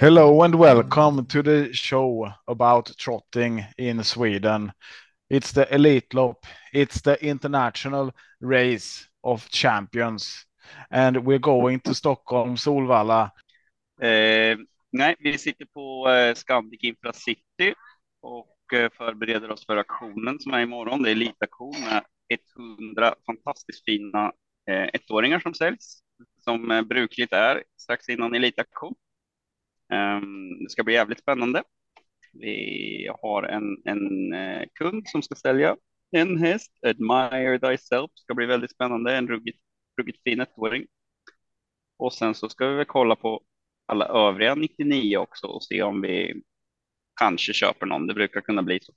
Hello and welcome to the show about trotting in Sweden. It's the Elite Lop. It's the international race of champions. And we're going to Stockholm, Solvalla. Eh, nej, vi sitter på eh, Scandic Infra City och eh, förbereder oss för aktionen som är imorgon. Det är elitaktion med 100 fantastiskt fina eh, ettåringar som säljs, som eh, brukligt är strax innan elitaktion. Ehm, det ska bli jävligt spännande. Vi har en, en eh, kund som ska sälja en häst, Admire Thyself, ska bli väldigt spännande, en ruggigt, ruggigt fin ettåring. Och sen så ska vi väl kolla på alla övriga 99 också och se om vi kanske köper någon. Det brukar kunna bli så.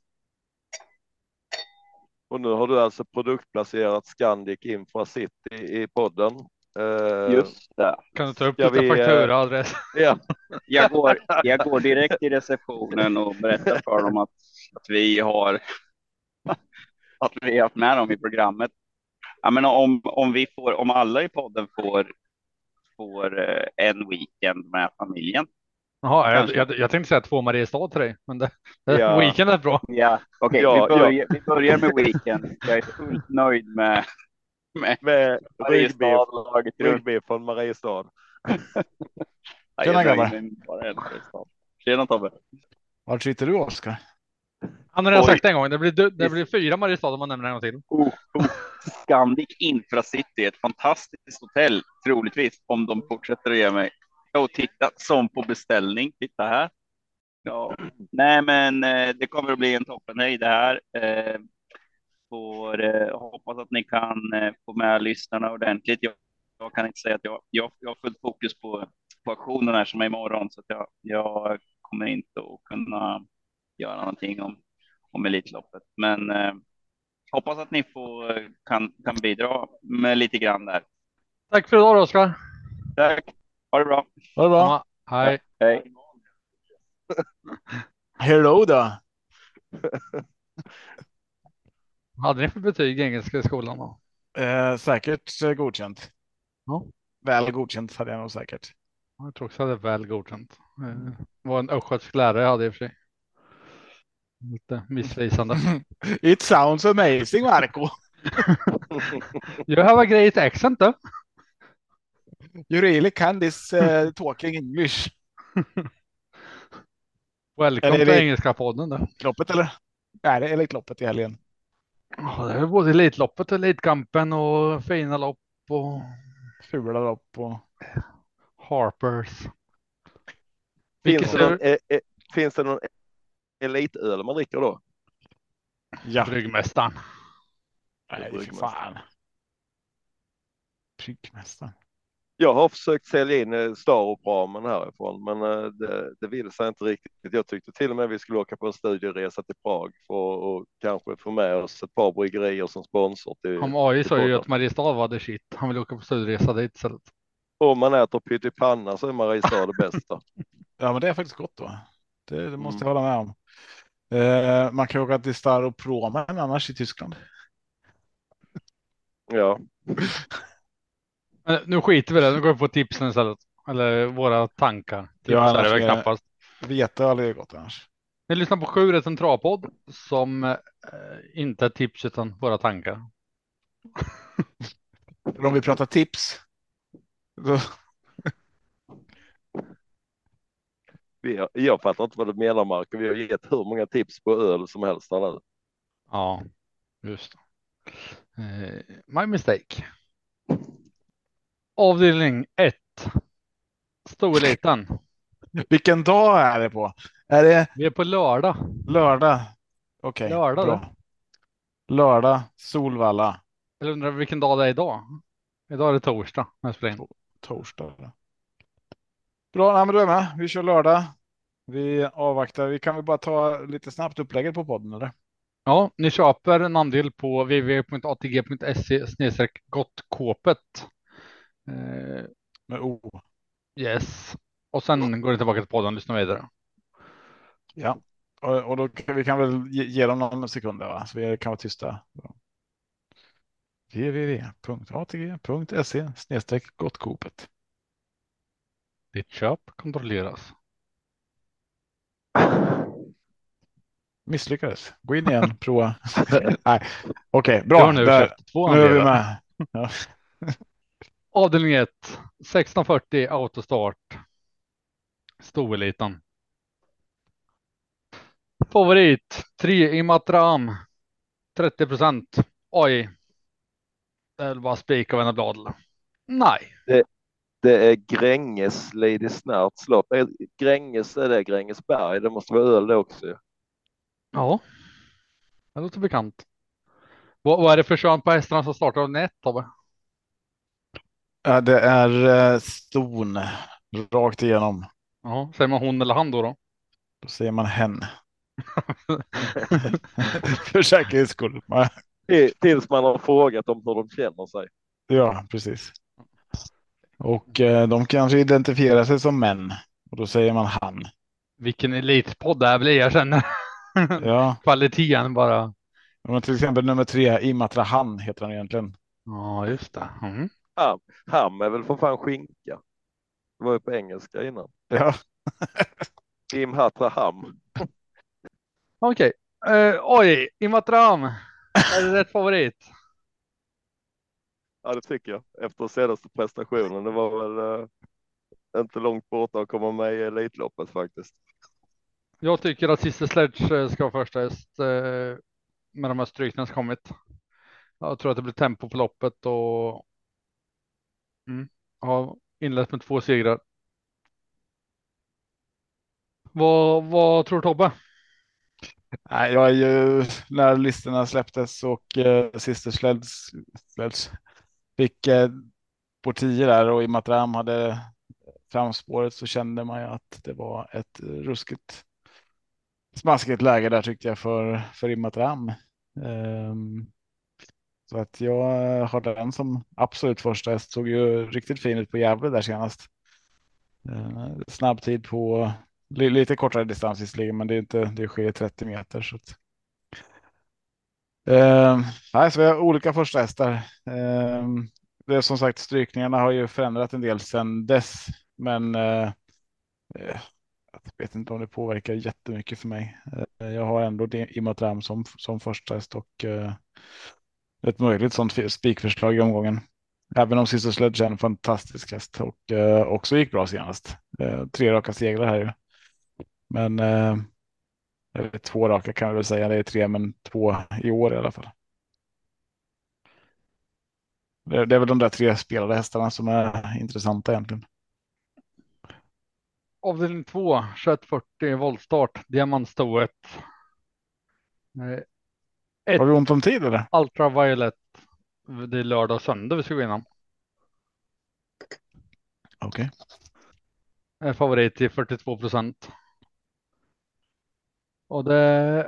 Och nu har du alltså produktplacerat Scandic Infra City i podden. Eh, Just det. Kan du ta upp lite vi, fakturaadress? Ja, Jag går, jag går direkt till receptionen och berättar för dem att, att vi har att vi har haft med dem i programmet. Jag menar, om, om, vi får, om alla i podden får, får eh, en weekend med familjen. Jaha, jag, jag, jag tänkte säga två Mariestad till dig, men det, det, Ja. weekend är bra. Ja, okej, Ja, vi, börjar, vi börjar med weekend. Jag är fullt nöjd med, med med runt. ryggbiff från Mariestad. Tjena, grabbar. Tjena Tobbe. Var sitter du, Oskar? Han har redan Oj. sagt det en gång, det blir, det blir fyra Mariestad om man nämner en gång till. Oh, oh. Scandic Infra City, ett fantastiskt hotell, troligtvis, om de fortsätter att ge mig. Och titta, som på beställning. Titta här. Ja, nej, men eh, det kommer att bli en toppenhöjd det här. Eh, får eh, hoppas att ni kan eh, få med lyssnarna ordentligt. Jag, jag kan inte säga att jag, jag, jag har fullt fokus på, på aktionen här som är imorgon, så att jag, jag kommer inte att kunna göra någonting om, om Elitloppet. Men eh, hoppas att ni får, kan, kan bidra med lite grann där. Tack för idag Oskar. Tack, ha det bra. Var det bra? Ja, hej. Hej. Hello då. Hade ni för betyg i engelska i skolan? Då? Eh, säkert eh, godkänt. Ja. Väl godkänt hade jag nog säkert. Jag tror också att det är väl godkänt. Eh, Det var en östgötsk lärare jag hade i och för sig. Lite missvisande. It sounds amazing, Marco. You have a great accent though. You really can this uh, talking English. Är det till engelska podden då. Loppet eller? Nej, det är Elitloppet i helgen. Ja, det är både Elitloppet och Elitkampen och fina lopp och Fula lopp och Harpers. Finns det, någon, eh, eh, finns det någon elitöl man dricker då? ja. Bryggmästaren? Nej, Bryggmästaren. fan. Bryggmästaren. Jag har försökt sälja in eh, Starup-ramen härifrån, men eh, det, det vill sig inte riktigt. Jag tyckte till och med vi skulle åka på en studieresa till Prag för att kanske få med oss ett par bryggerier som sponsor till. Om AI sa ju att Mariestad var det shit. Han vill åka på studieresa dit istället. Om man äter pyttipanna så är Mariestad det bästa. Ja, men det är faktiskt gott då. Det, det måste Mm. jag hålla med om. Eh, man kan åka till Staropromen annars i Tyskland. Ja, nu skiter vi i det. Nu går vi på tipsen istället. Eller våra tankar. Tips Ja, är det väl annars är- knappast. Vete aldrig gott annars. Ni lyssnar på sju rätt en travpodd som eh, inte är tips utan våra tankar. Om vi pratar tips. Då, vi har, jag fattar inte vad du menar Marco. Vi har gett hur många tips på öl som helst här nu. Ja, just det. Eh, my mistake. Avdelning 1. Storliten. vilken dag är det på? Är det Vi är på lördag. lördag? Okej, Lördag bra. Lördag, Solvalla, Eller undrar vilken dag det är idag? Idag är det torsdag. när jag spelar in. torsdag. Bra, nej, men då är jag med. Vi kör lördag. Vi avvaktar. Vi kan väl bara ta lite snabbt upplägget på podden eller? Ja, ni köper en andel på www.atg.se snedstreck gottkåpet. Eh, Med O. yes. Och sen går ni tillbaka till podden och lyssnar vidare. Ja, och, och då kan vi kan väl ge, ge dem någon sekund där, va? så vi kan vara tysta. www.atg.se snedstreck gottkopet. Ditt köp kontrolleras. Misslyckades. Gå in igen, prova. Nej, okej, okay, bra. Nu, Där, nu är vi med. Ja. Avdelning 1, 1640 autostart. Stoeliten. Favorit 3 Imatram. 30 procent. Oj. Det är bara spik av en blad. Nej. Det är Gränges Lady Snärts lopp. Gränges är det Grängesberg. Det måste vara öl det också. Ja. Det låter bekant. Vad, vad är det för kön på hästarna som startar av nät Tobbe? Ja, det är eh, ston rakt igenom. Ja, säger man hon eller han då? då? Då säger man hen. För säkerhets skull. Tills man har frågat om hur de känner sig. Ja, precis. Och eh, de kanske identifierar sig som män. Och då säger man han. Vilken elitpodd det här blir. Jag känner Ja, kvaliteten bara. men till exempel nummer tre, Imatra Han heter han egentligen. Ja, just det. Mm. Ham, ham är väl för fan skinka. Det var ju på engelska innan. Ja, Im Hatra Ham. Okej. Eh, oj, Imatram. Är det rätt favorit? Ja, det tycker jag. Efter senaste prestationen. Det var väl eh, inte långt borta att komma med i Elitloppet faktiskt. Jag tycker att Sister Sledge eh, ska vara första häst med de här strykningarna som kommit. Jag tror att det blir tempo på loppet och mm, har inlett med två segrar. Vad, vad tror Tobbe? Nej, jag är ju när listorna släpptes och eh, Sister Sleds, Sleds fick eh, på 10 där och Ram hade framspåret så kände man ju att det var ett ruskigt smaskigt läge där tyckte jag för, för Imatram. Ehm, så att jag eh, har den som absolut första häst. Såg ju riktigt fin ut på Gävle där senast. Eh, snabb tid på lite kortare distans visserligen, men det är inte. Det sker 30 meter så att. Eh, nej, så vi har olika första hästar. Eh, det är som sagt strykningarna har ju förändrat en del sedan dess, men Eh, eh jag vet inte om det påverkar jättemycket för mig. Eh, Jag har ändå det- Imatram som, som första häst och eh, ett möjligt sånt spikförslag i omgången. Även om Sister Sledge är en fantastisk häst och eh, också gick bra senast. Eh, tre raka segrar här ju. Men eh, eller två raka kan vi väl säga. Det är tre, men två i år i alla fall. Det, det är väl de där tre spelade hästarna som är intressanta egentligen. Avdelning 2, 2140 voltstart, diamantstoet. Ett Har vi ont om tid eller? ultraviolet. Det är lördag och söndag vi ska gå igenom. Okej. Är favorit till 42 procent. Och det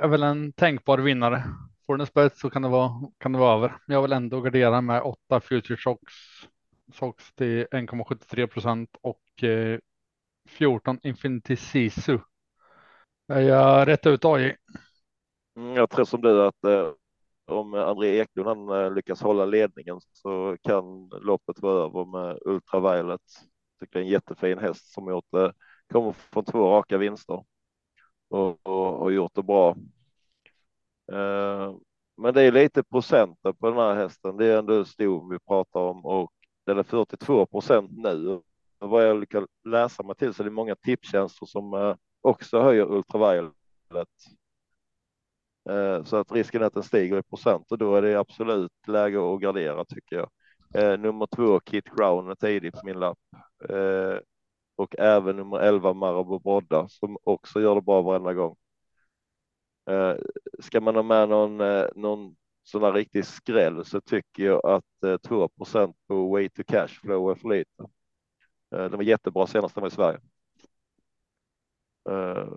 är väl en tänkbar vinnare. Får den spets så kan det vara, kan det vara över. Men jag vill ändå gardera med 8 future shocks. Shocks till 1,73 procent och eh, 14 Infinity Sisu. Jag rätt ut AI? Mm, jag tror som du att eh, om André Eklund han, eh, lyckas hålla ledningen så kan loppet vara över med Ultraviolet. Tycker det är en jättefin häst som gjort det. Kommer från två raka vinster och, och, och gjort det bra. Eh, men det är lite procenten på den här hästen. Det är ändå stor vi pratar om och den är 42 procent nu. Vad jag lyckas läsa mig till så är det många tipstjänster som eh, också höjer Ultraviolet. Eh, så att risken är att den stiger i procent och då är det absolut läge att gardera tycker jag. Eh, nummer två Kit Crown är tidig på min lapp. Eh, och även nummer 11 Marabou Brodda som också gör det bra varenda gång. Eh, ska man ha med någon, eh, någon sån här riktig skräll så tycker jag att eh, 2 på Way to Cash Flow är för lite. Eh, den var jättebra senast den var i Sverige. Eh,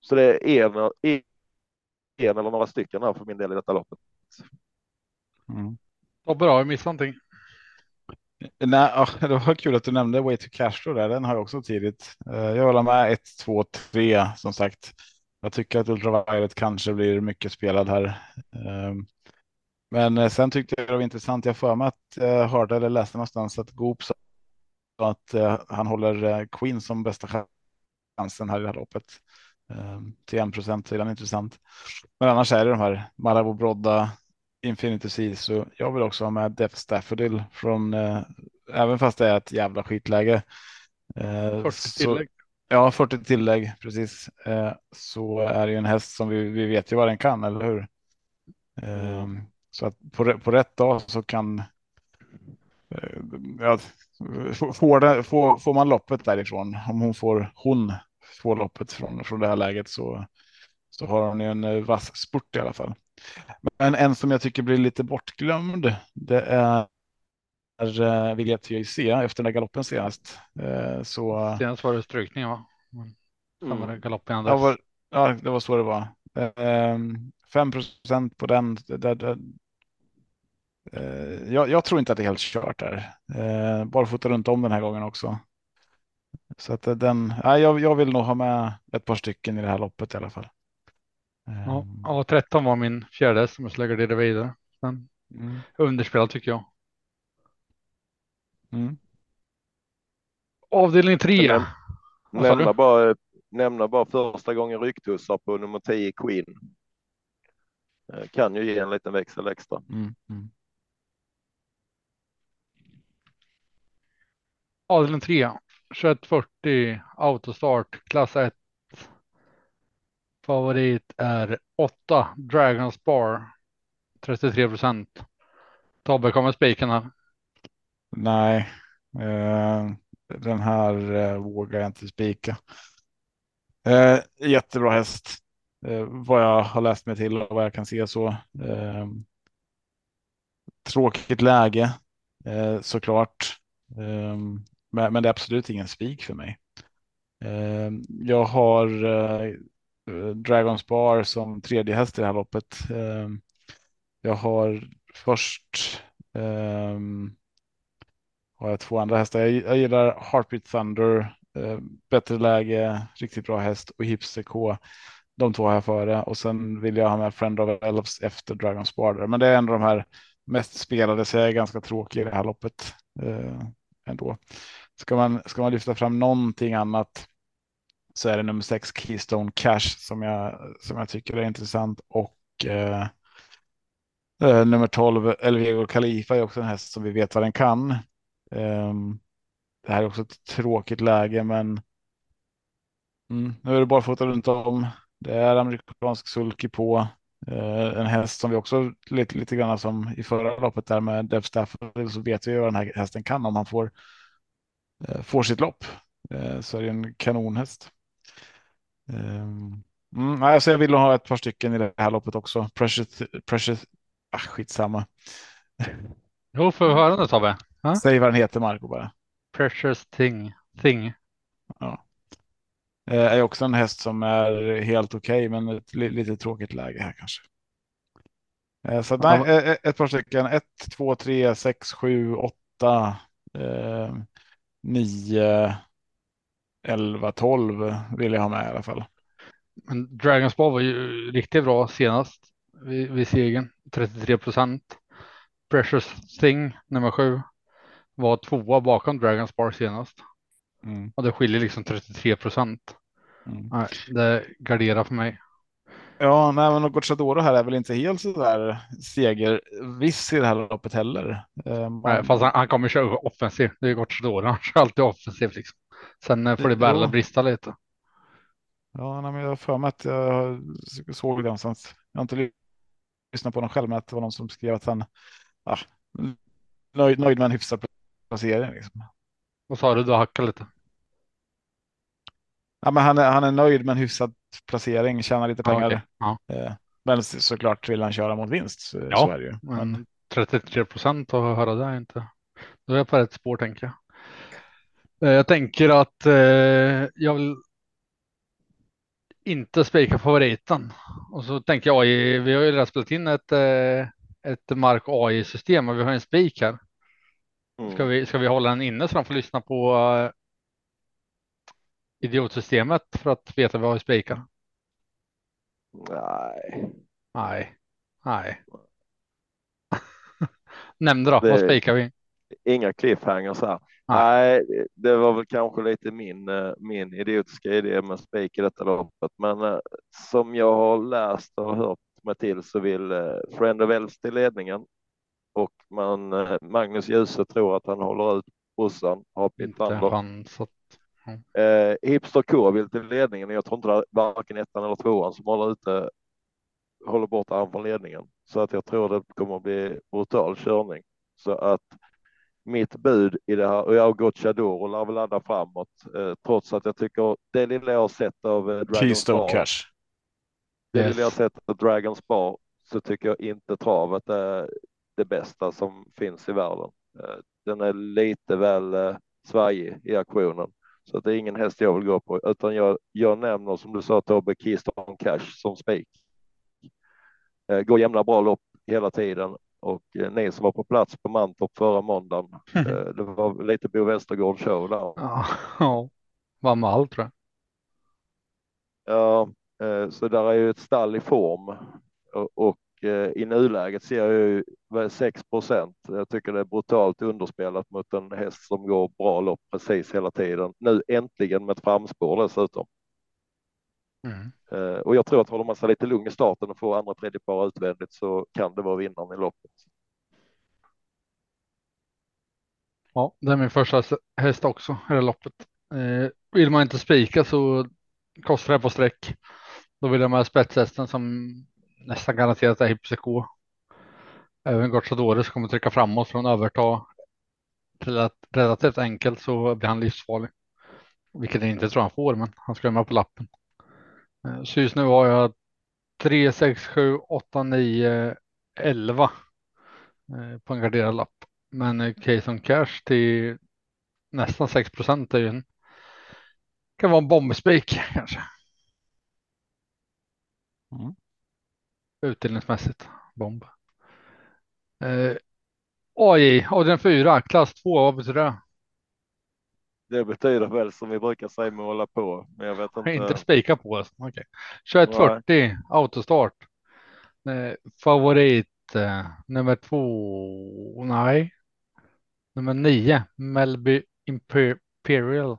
så det är en, eller några stycken här för min del i detta loppet. Mm. Vad bra, jag missade någonting. Nej, ja, det var kul att du nämnde Way to Cashflow där. Den har jag också tidigt. Eh, Jag håller med 1, 2, 3 som sagt. Jag tycker att Ultraviolet kanske blir mycket spelad här. Ehm, Men eh, sen tyckte jag det var intressant. Jag för mig att jag hörde eller läste någonstans att Goop sa att eh, han håller eh, Queen som bästa chansen här i det här loppet. Till 1 procent är den intressant. Men annars är det de här Marabou Brodda, Infinity så jag vill också ha med Def Staffordil från eh, även fast det är ett jävla skitläge. Eh, 40 tillägg. ja, 40 tillägg precis. Eh, så är det ju en häst som vi, vi vet ju vad den kan, eller hur? Eh, så att på, på rätt dag så kan eh, ja, får, det, får, får man loppet därifrån, om hon får hon får loppet från, från det här läget så, så har hon ju en eh, vass spurt i alla fall. Men en som jag tycker blir lite bortglömd, det är är Viljett JC efter den där galoppen senast. Eh, så. Senast var det strykning va? Sen var det galopp igen. Ja, var, ja, det var så det var. 5% ehm, på den. Där, där, eh, jag, jag, tror inte att det är helt kört där. Eh, bara fota runt om den här gången också. Så att den, ja, jag, jag vill nog ha med ett par stycken i det här loppet i alla fall. Ja, ehm. ja 13 var min fjärde som jag skulle det vidare. Men mm. underspelad tycker jag. Mm. Avdelning 3. Nämna bara, nämna bara första gången ryktussar på nummer 10 Queen. Eh, kan ju ge en liten växel extra. Mm. Mm. Avdelning 3. 2140 autostart klass 1. Favorit är 8 Dragons Bar 33 procent. Tobbe kommer spiken här. Nej, eh, den här eh, vågar jag inte spika. Eh, jättebra häst. Eh, vad jag har läst mig till och vad jag kan se så. Eh, tråkigt läge eh, såklart. Eh, men, men det är absolut ingen spik för mig. Eh, jag har eh, Dragons Bar som tredje häst i det här loppet. Eh, jag har först har jag två andra hästar. Jag, jag gillar Heartbeat Thunder, eh, bättre läge, riktigt bra häst och Hipster K. De två har jag före och sen vill jag ha med Friend of Elves efter Dragon Bar. Men det är en av de här mest spelade så jag är ganska tråkig i det här loppet eh, ändå. Ska man, ska man lyfta fram någonting annat så är det nummer sex Keystone Cash som jag, som jag tycker är intressant och eh, eh nummer 12 Elvego Khalifa är också en häst som vi vet vad den kan. Eh, det här är också ett tråkigt läge, men mm, nu är det bara fota runt om. Det är amerikansk sulky på en häst som vi också lite, lite grann som i förra loppet där med Dev Stafford så vet vi vad den här hästen kan om han får, uh, får sitt lopp. Uh, så är det en kanonhäst. Um, mm, alltså jag vill ha ett par stycken i det här loppet också. Precious, precious, ah, skitsamma. Jo, får vi höra nu Tobbe. Säg vad den heter Marco bara. Precious thing. thing. Ja. Eh, är också en häst som är helt okej, okay, men ett lite tråkigt läge här kanske. Eh, så nej, ja. Eh, ett par stycken. 1, 2, 3, 6, 7, 8, 9, 11, 12 vill jag ha med i alla fall. Men Dragons Ball var ju riktigt bra senast vid, vid segern. 33 procent. Precious Thing nummer sju var tvåa bakom Dragons Bar senast. Mm. Och det skiljer liksom 33 procent. Mm. det garderar för mig. Ja, nej, men Gocciadoro här är väl inte helt så där segerviss i det här loppet heller. Man... Nej, fast han, han kommer köra offensivt. Det är Gocciadoro, han kör alltid offensivt liksom. Sen eh, får det bära brista lite. Ja, nej, men jag har för mig att jag såg det någonstans. Jag har inte lyssnat på honom själv, men att det var någon som skrev att han ah, nöjd, nöjd med en hyfsad placering. Liksom. Vad sa du? Du hackade lite. Ja, men han, är, han är nöjd med en hyfsad placering, tjänar lite pengar. Okay. Ja. Eh, men såklart vill han köra mot vinst. Så, ja, så är det ju. Men... 33 procent att höra det är inte. Då är jag på rätt spår tänker jag. Eh, jag tänker att eh, jag vill inte spika favoriten. Och så tänker jag, vi har ju redan spelat in ett, ett Mark AI system och vi har en spik här. Mm. Ska, vi, ska vi hålla den inne så de får lyssna på idiotsystemet för att veta vad vi spikar? Nej. Nej. Nej. Nämn då, det... vad spikar vi? inga cliffhangers här. Nej, det var väl kanske lite min, eh, min idiotiska idé med spik i detta loppet, men eh, som jag har läst och hört mig till så vill eh, Friend of Els till ledningen och man, Magnus Djuse tror att han håller ut brorsan, har Pintander. Eh, Hipster K vill till ledningen. Jag tror inte det är varken ettan eller tvåan som håller ute, håller bort han från ledningen. Så att jag tror det kommer att bli brutal körning. Så att mitt bud i det här och jag har gått Chador och lär väl ladda framåt eh, trots att jag tycker det lilla jag har sett av eh, Dragons Bar. Cash. Det yes. lilla jag har sett av Dragons Bar så tycker jag inte travet är det bästa som finns i världen. Eh, den är lite väl eh, svajig i aktionen så att det är ingen häst jag vill gå på utan jag, jag nämner som du sa Tobbe Keystone Cash som spik. Eh, går jämna bra lopp hela tiden och eh, ni som var på plats på Mantorp förra måndagen. Eh, det var lite Bo Westergård show där. Ja, var med allt tror jag. Ja, eh, så där är ju ett stall i form och i nuläget ser jag ju 6 procent. Jag tycker det är brutalt underspelat mot en häst som går bra lopp precis hela tiden. Nu äntligen med ett framspår dessutom. Mm. Eh, och jag tror att håller man sig lite lugn i starten och får andra tredje par utvändigt så kan det vara vinnaren i loppet. Ja, det är min första häst också i det loppet. Eh, vill man inte spika så kostar det på streck. Då vill jag med spetshästen som nästan garanterat är Hypseko. Även Gocciadores kommer trycka framåt från överta relativt enkelt så blir han livsfarlig. Vilket jag inte tror han får, men han ska med på lappen. Eh, så just nu har jag 3, 6, 7, 8, 9, 11 på en garderad lapp. Men eh, case on cash till nästan 6 procent är ju en kan vara en bombspik kanske. Mm. Utdelningsmässigt bomb. Eh, AJ, Adrian 4, klass 2, vad betyder det? Det betyder väl som vi brukar säga hålla på. Men jag vet inte. Inte spika på. Okej. Okay. 2140 autostart. Eh, favorit eh, nummer två. Nej. Nummer nio. Melby Imperial.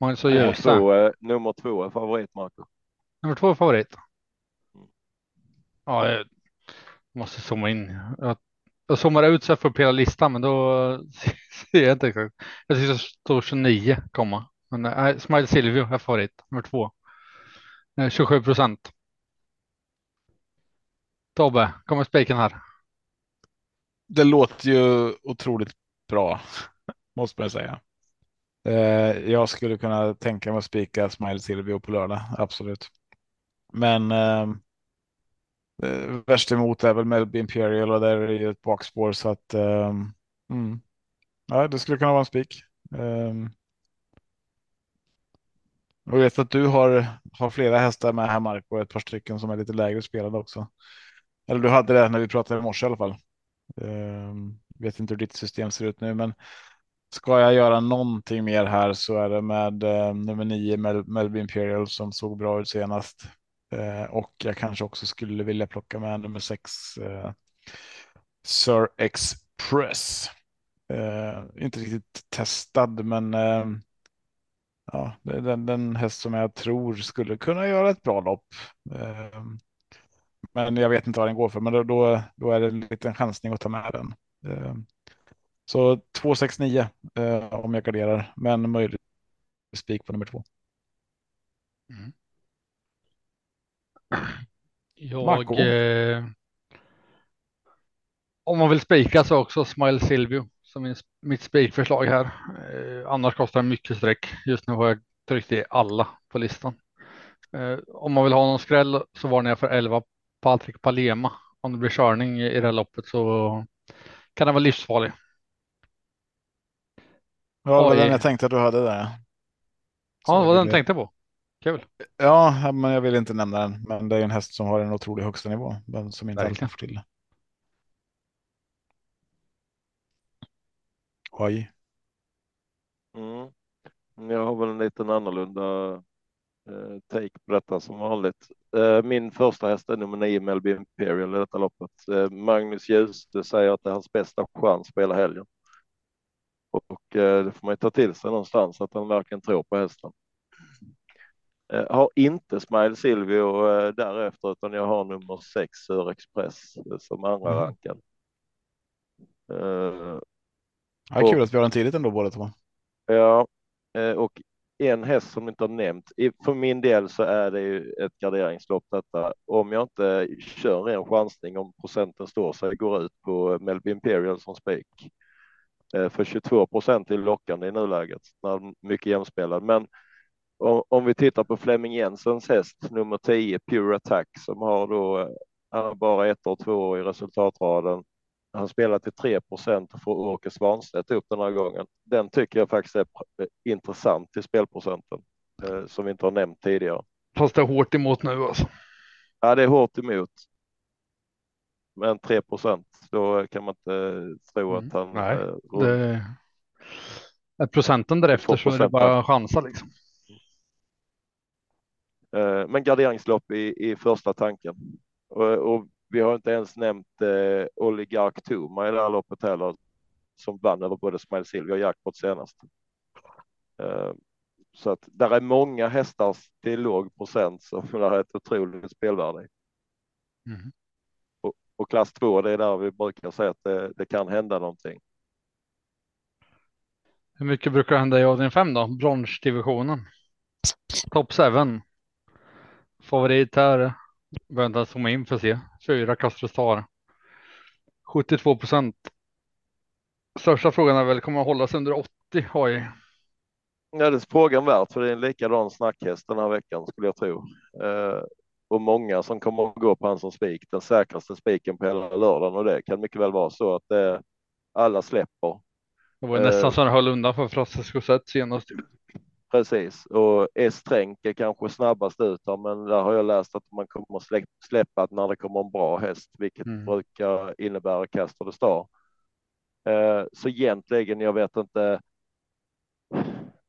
Magnus och Gösta. Eh, nummer två är favorit Marco. Nummer två är favorit. Ja, jag måste zooma in. Jag, jag zoomar ut så jag får upp hela listan, men då ser jag inte exakt. Jag tycker det står 29 komma. Men nej, Smile Silvio är favorit, nummer två. 27 procent. Tobbe, kommer spiken här? Det låter ju otroligt bra, måste man säga. Eh, jag skulle kunna tänka mig att spika Smile Silvio på lördag, absolut. Men eh, eh, värst emot är väl Melby Imperial och där är det ju ett bakspår så att eh, mm. ja, det skulle kunna vara en spik. Eh, jag vet att du har, har flera hästar med här Marco, ett par stycken som är lite lägre spelade också. Eller du hade det när vi pratade i morse i alla fall. Eh, vet inte hur ditt system ser ut nu, men ska jag göra någonting mer här så är det med eh, nummer nio Mel Melby Imperial som såg bra ut senast. Eh, och jag kanske också skulle vilja plocka med nummer sex eh, Sir Express. Eh, inte riktigt testad, men ja, det är den, den häst som jag tror skulle kunna göra ett bra lopp. Men jag vet inte vad den går för, men då, då, då är det en liten chansning att ta med den. så 269 om jag garderar, men möjligt spik på nummer två. Mm. Jag, eh, om man vill spika så också Smile Silvio som min, mitt spikförslag här. Eh, annars kostar det mycket streck. Just nu har jag tryckt i alla på listan. Eh, om man vill ha någon skräll så varnar jag för 11 Patrik Palema. Om det blir körning i det här loppet så kan det vara livsfarlig. Ja, det var den jag tänkte att du hade där. Ja, det var den jag tänkte på. Kul. Ja, men jag vill inte nämna den. Men det är en häst som har en otrolig högsta nivå, men som inte alltid får till det. Oj. Mm. Jag har väl en liten annorlunda eh, take på detta som vanligt. Eh, min första häst är nummer nio Melby Imperial i detta loppet. Eh, Magnus Ljus, det säger att det är hans bästa chans på hela helgen. det får man ju ta till sig någonstans att han verkligen tror på hästen. Har inte Smile Silvio därefter utan jag har nummer sex Sör Express som andra mm. rankad. Ja, kul att vi har den tidigt ändå båda två. Ja, och en häst som inte har nämnt. För min del så är det ju ett garderingslopp detta. Om jag inte kör en chansning om procenten står sig går ut på Melby Imperial som spik. Eh, för 22 procent är lockande i nuläget när mycket jämspelad. Men om, vi tittar på Flemming Jensens häst nummer 10 Pure Attack som har då eh, han har bara ett och två i resultatraden han spelar till 3 procent och får Åke Svanstedt upp den här gången. Den tycker jag faktiskt är intressant till spelprocenten eh, som vi inte har nämnt tidigare. Fast det är hårt emot nu alltså. Ja, det är hårt emot. Men 3 procent, då kan man inte tro att han. Nej, eh, det... är procenten därefter så är det bara chansa liksom. Eh, men garderingslopp i, i första tanken. Och, och vi har inte ens nämnt eh, Oligark Tuma i det här loppet heller, som vann över både Smile Silvia och Jackpot senast. Eh, så att där är många hästar till låg procent som har ett otroligt spelvärde. Mm. Och, och, klass 2, det är där vi brukar säga att det, det kan hända någonting. Hur mycket brukar hända i avdelning 5 då? Bronsdivisionen. Top 7. Favorit här inte ens zooma in för att se. Fyra Castro Star. 72 procent. Största frågan är väl, kommer att hålla sig under 80 AI? Ja, det är frågan värt, för det är en likadan snackhäst den här veckan skulle jag tro. Eh, och många som kommer att gå på han som spik, den säkraste spiken på hela lördagen och det kan mycket väl vara så att det, alla släpper. Det var nästan eh, så han höll undan för Francesco Zet senast. Precis, och S-Tränk är kanske snabbast ut här, men där har jag läst att man kommer släppa när det kommer en bra häst, vilket mm. brukar innebära kast och star. Eh, så egentligen, jag vet inte.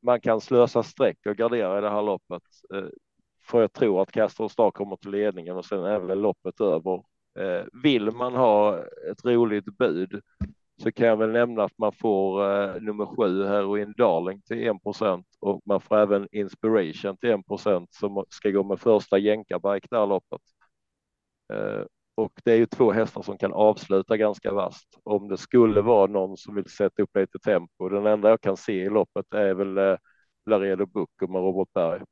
Man kan slösa streck och gardera i det här loppet. Eh, för jag tror att Castor Star kommer till ledningen och sen är väl loppet över. Eh, vill man ha ett roligt bud så kan jag väl nämna att man får eh, nummer sju Heroin Darling till 1 och man får även Inspiration till 1 som ska gå med första jänkarbark det här loppet. Eh, och det är ju två hästar som kan avsluta ganska vast om det skulle vara någon som vill sätta upp lite tempo. Den enda jag kan se i loppet är väl eh, Laredo Bucco med Robert Berg.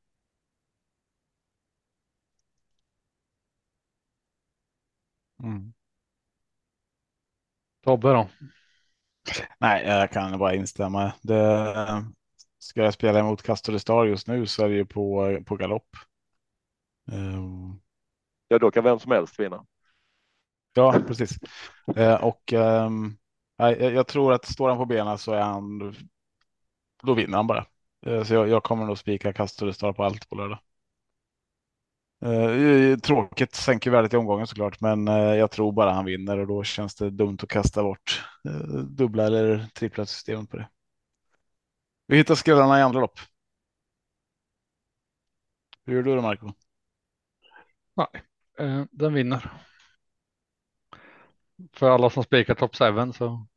Mm. Tobbe då? Nej, jag kan bara instämma. Det, ska jag spela emot Castor Star just nu så är det ju på, på galopp. Um... Ja, då kan vem som helst vinna. Ja, precis. Uh, och um, jag, jag, tror att står han på benen så är han. Då vinner han bara. Uh, så jag, jag kommer nog spika Castor Star på allt på lördag. Eh, tråkigt, sänker värdet i omgången såklart, men eh, jag tror bara han vinner och då känns det dumt att kasta bort eh, dubbla eller trippla systemet på det. Vi hittar skrällarna i andra lopp. Hur gör du då, Marco? Nej, den vinner. För alla som spikar top 7 så,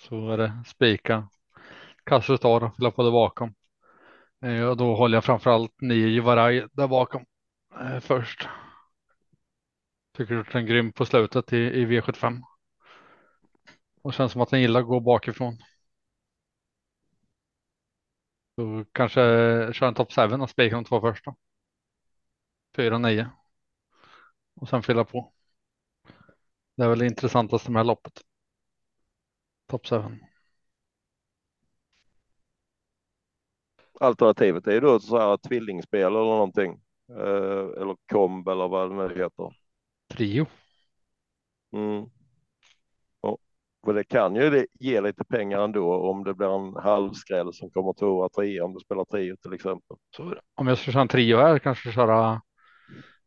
så är det spika. Kanske tar och fylla på det bakom. Och då håller jag framför allt nio Jivaraj där bakom eh, först. Tycker du att den är grym på slutet i, i V75. Och känns som att den gillar att gå bakifrån. Så kanske kör en top 7 och spikar de två första. 4 9. Och sen fylla på. Det är väl det intressantaste med loppet. Top 7. Alternativet är ju då så här tvillingspel eller någonting. Eh, eller komb eller vad det nu heter. Trio. Mm. Och det kan ju ge lite pengar ändå om det blir en halvskräll som kommer tvåa, trea om du spelar trio till exempel. Så om jag ska köra en trio här kanske köra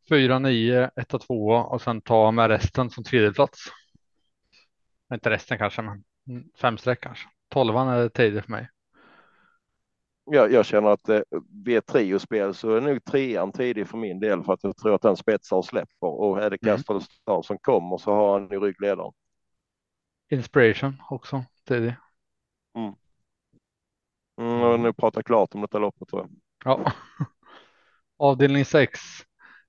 fyra, nio, ett och två och sen ta med resten som tredje plats. Inte resten kanske, men fem streck kanske. Tolvan är tredje för mig jag, jag känner att eh, vid ett triospel så är nog trean tidig för min del för att jag tror att den spetsar och släpper och är det Kasper mm. som kommer så har han i ryggledaren. Inspiration också tidig. Mm. har nu pratat klart om detta loppet tror jag. Ja. Avdelning 6.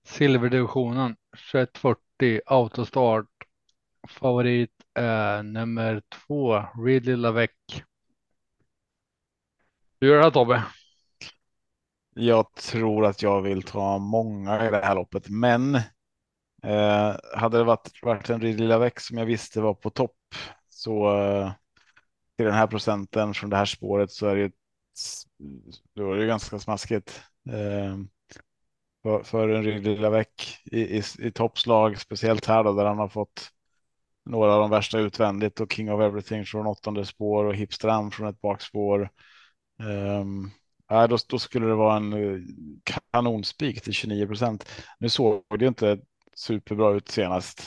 Silverdivisionen 2140 autostart. Favorit är nummer två Ridley Lavec. Hur gör det här Tobbe? Jag tror att jag vill ta många i det här loppet, men eh, hade det varit, varit en Ridley Lavec som jag visste var på topp så eh, till den här procenten från det här spåret så är det, då är det ganska smaskigt. Eh, för, för en Ridley veck i, i, i toppslag, speciellt här då, där han har fått några av de värsta utvändigt och King of Everything från åttonde spår och Hipstram från ett bakspår. Um, då, då, skulle det vara en eh, kanonspik till 29 procent. Nu såg det inte superbra ut senast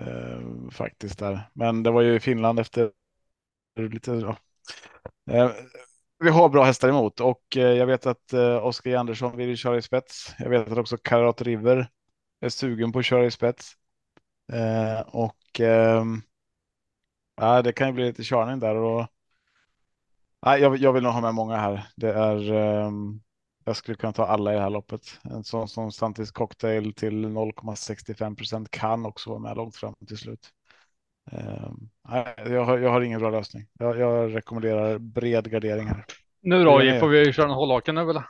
uh, faktiskt där, men det var ju Finland efter lite. Ja. Uh, vi har bra hästar emot och eh, jag vet att eh, Oskar Andersson vill köra i spets. Jag vet att också Karat River är sugen på att köra i spets. och eh, ja, det kan ju bli lite körning där och nej, jag, jag vill nog ha med många här. Det är. Um, jag skulle kunna ta alla i det här loppet. En sån som Santis cocktail till 0,65 procent kan också vara med långt fram till slut. Um, nej, jag, har, jag har ingen bra lösning. Jag, jag rekommenderar bred gardering här. Nu då, får vi köra en hållhake nu eller?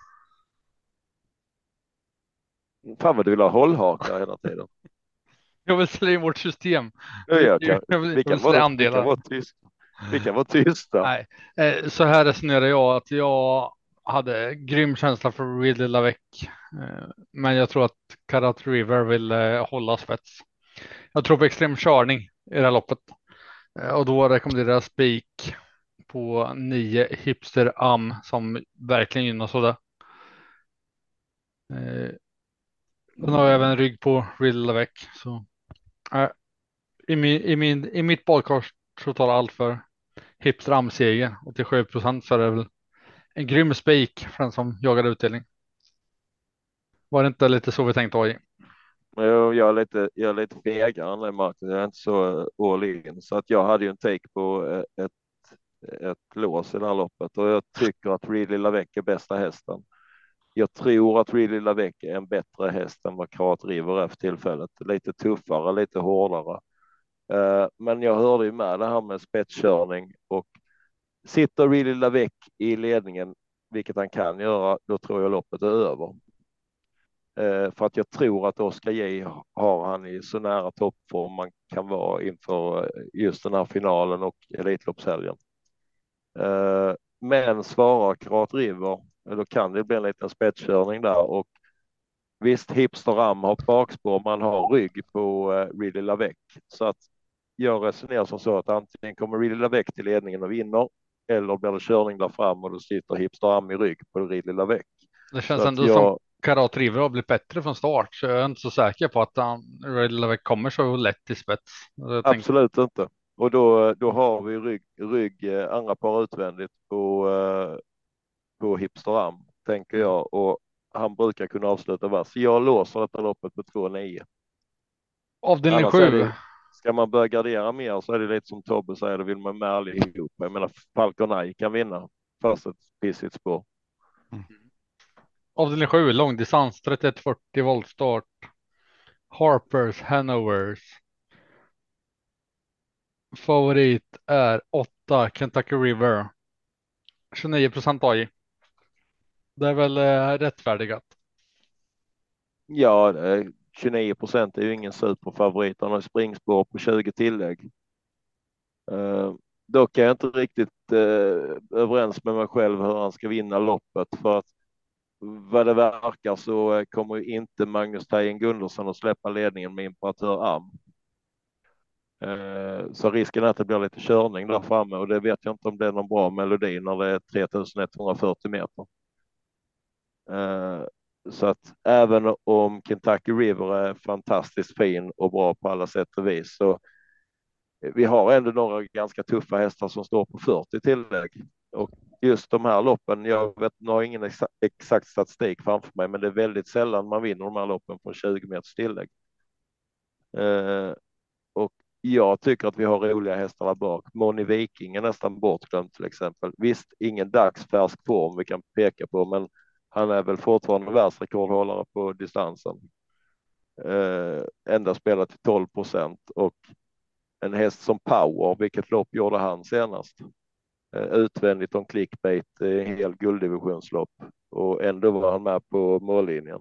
Fan vad du vill ha hållhakar hela tiden. Jag vill sälja in vårt system. Ja, jag kan, jag vill, vi, kan vara, vi kan vara tysta. Vi kan vara tysta. Nej, eh, så här resonerar jag att jag hade grym känsla för Ridley Lavec. Eh, men jag tror att Karat River vill eh, hålla spets. Jag tror på extrem körning i det här loppet. Och då rekommenderar jag spik på nio Hipster Am som verkligen gynnas av det. Den har jag även rygg på Ridley Lavec. Så i, min, i, min, I mitt badkars så allt för Hipster seger 87 procent så är det väl en grym spik för den som jagar utdelning. Var det inte lite så vi tänkte AJ? Jag är lite, jag är lite fegare än dig, Martin. Jag är inte så all in så att jag hade ju en take på eh, ett, ett lås i det här loppet och jag tycker att Really Lavec är bästa hästen. Jag tror att Really Lavec är en bättre häst än vad Karat River är för tillfället. Lite tuffare, lite hårdare. Eh, men jag hörde ju med det här med spetskörning och sitter Really Lavec i ledningen, vilket han kan göra, då tror jag loppet är över. Eh, för att jag tror att Oskar J har han i så nära toppform man kan vara inför eh, just den här finalen och Elitloppshelgen. Men svarar Karat River då kan det bli en liten spetskörning där och visst Hipster Ram har bakspår, man har rygg på Ridley Lavec så att jag resonerar som så att antingen kommer Really Lavec till ledningen och vinner eller blir det körning där fram och då sitter Hipster Ram i rygg på Really Lavec. Det känns ändå jag... som Karat River har blivit bättre från start så jag är inte så säker på att han, Really Lavec kommer så lätt till spets. Absolut tänker... inte. Och då, då har vi rygg, rygg eh, andra par utvändigt på uh, på Hipster tänker jag och han brukar kunna avsluta vass. Jag låser detta loppet på 2-9. Avdelning 7. Ska man börja gardera mer så är det lite som Tobbe säger, då vill man med allihop. Jag menar Falcon kan vinna först ett pissigt spår. Mm. Avdelning 7, långdistans 3140 voltstart. Harpers Hanovers. Favorit är 8 Kentucky River. 29 procent AI. Det är väl eh, rättfärdigat. Ja, 29 procent är ju ingen superfavorit. Han har springspår på 20 tillägg. Eh, dock är jag inte riktigt eh, överens med mig själv hur han ska vinna loppet för att vad det verkar så eh, kommer inte Magnus Tejen Gundersson att släppa ledningen med Imperatör Am. Eh, så risken är att det blir lite körning där framme och det vet jag inte om det är någon bra melodi när det är 3140 meter. Eh, så att även om Kentucky River är fantastiskt fin och bra på alla sätt och vis så vi har ändå några ganska tuffa hästar som står på 40 tillägg och just de här loppen. Jag vet, nu har ingen exakt, exakt statistik framför mig, men det är väldigt sällan man vinner de här loppen på 20 meters tillägg. Eh, och jag tycker att vi har roliga hästar där bak. Moni Viking är nästan bortglömd till exempel. Visst, ingen dagsfärsk form vi kan peka på, men han är väl fortfarande världsrekordhållare på distansen. Eh, enda spelat till 12 procent och en häst som Power, vilket lopp gjorde han senast? Eh, utvändigt om clickbait, en hel gulddivisionslopp och ändå var han med på mållinjen.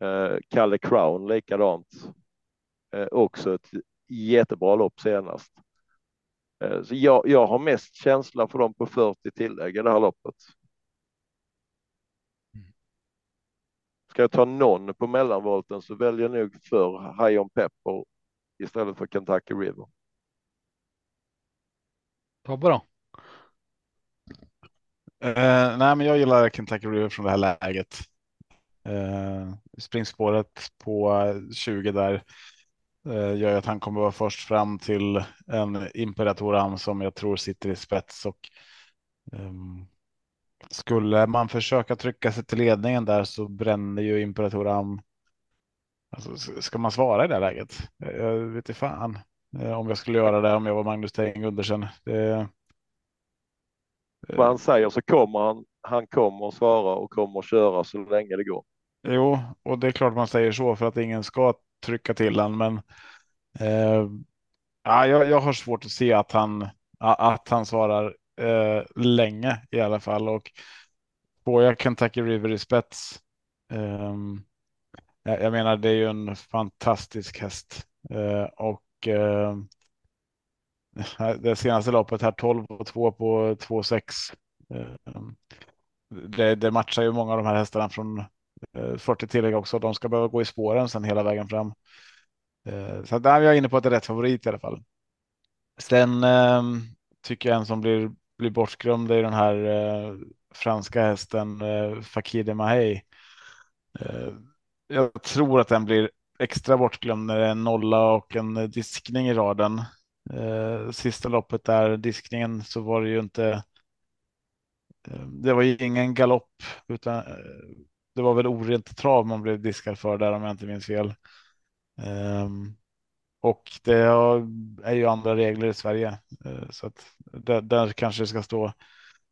Eh, Kalle Crown likadant. Eh, också ett jättebra lopp senast. Eh, så jag, jag har mest känsla för dem på 40 tillägg i det här loppet. Ska jag ta någon på mellanvolten så väljer jag nog för High on Pepper istället för Kentucky River. Tobbe då? Uh, nej, men jag gillar Kentucky River från det här läget. Uh, springspåret på 20 där uh, gör att han kommer vara först fram till en Imperatoram som jag tror sitter i spets och um, skulle man försöka trycka sig till ledningen där så bränner ju Imperatoram. Alltså, ska man svara i det läget? Jag vet inte fan om jag skulle göra det om jag var Magnus Teng Undersen. Det, vad han säger så kommer han. Han kommer att svara och kommer att köra så länge det går. Jo, och det är klart man säger så för att ingen ska trycka till han, men. Eh, ja, jag, jag har svårt att se att han att han svarar eh, länge i alla fall och får jag Kentucky River i spets. Eh, jag menar, det är ju en fantastisk häst eh, och ehm, det senaste loppet här 12 och 2 på 2,6. Ehm, det, det matchar ju många av de här hästarna från eh, 40 tillägg också. De ska behöva gå i spåren sen hela vägen fram. Eh, så där är jag inne på att det är rätt favorit i alla fall. Sen ehm, tycker jag en som blir, blir bortglömd är den här eh, franska hästen eh, Fakir de Mahey. Eh, jag tror att den blir extra bortglömd när det är en nolla och en diskning i raden. Eh, sista loppet där, diskningen, så var det ju inte. Eh, det var ju ingen galopp utan eh, det var väl orent trav man blev diskad för där om jag inte minns fel. Um, och det är ju andra regler i Sverige eh, så att där, där, kanske det ska stå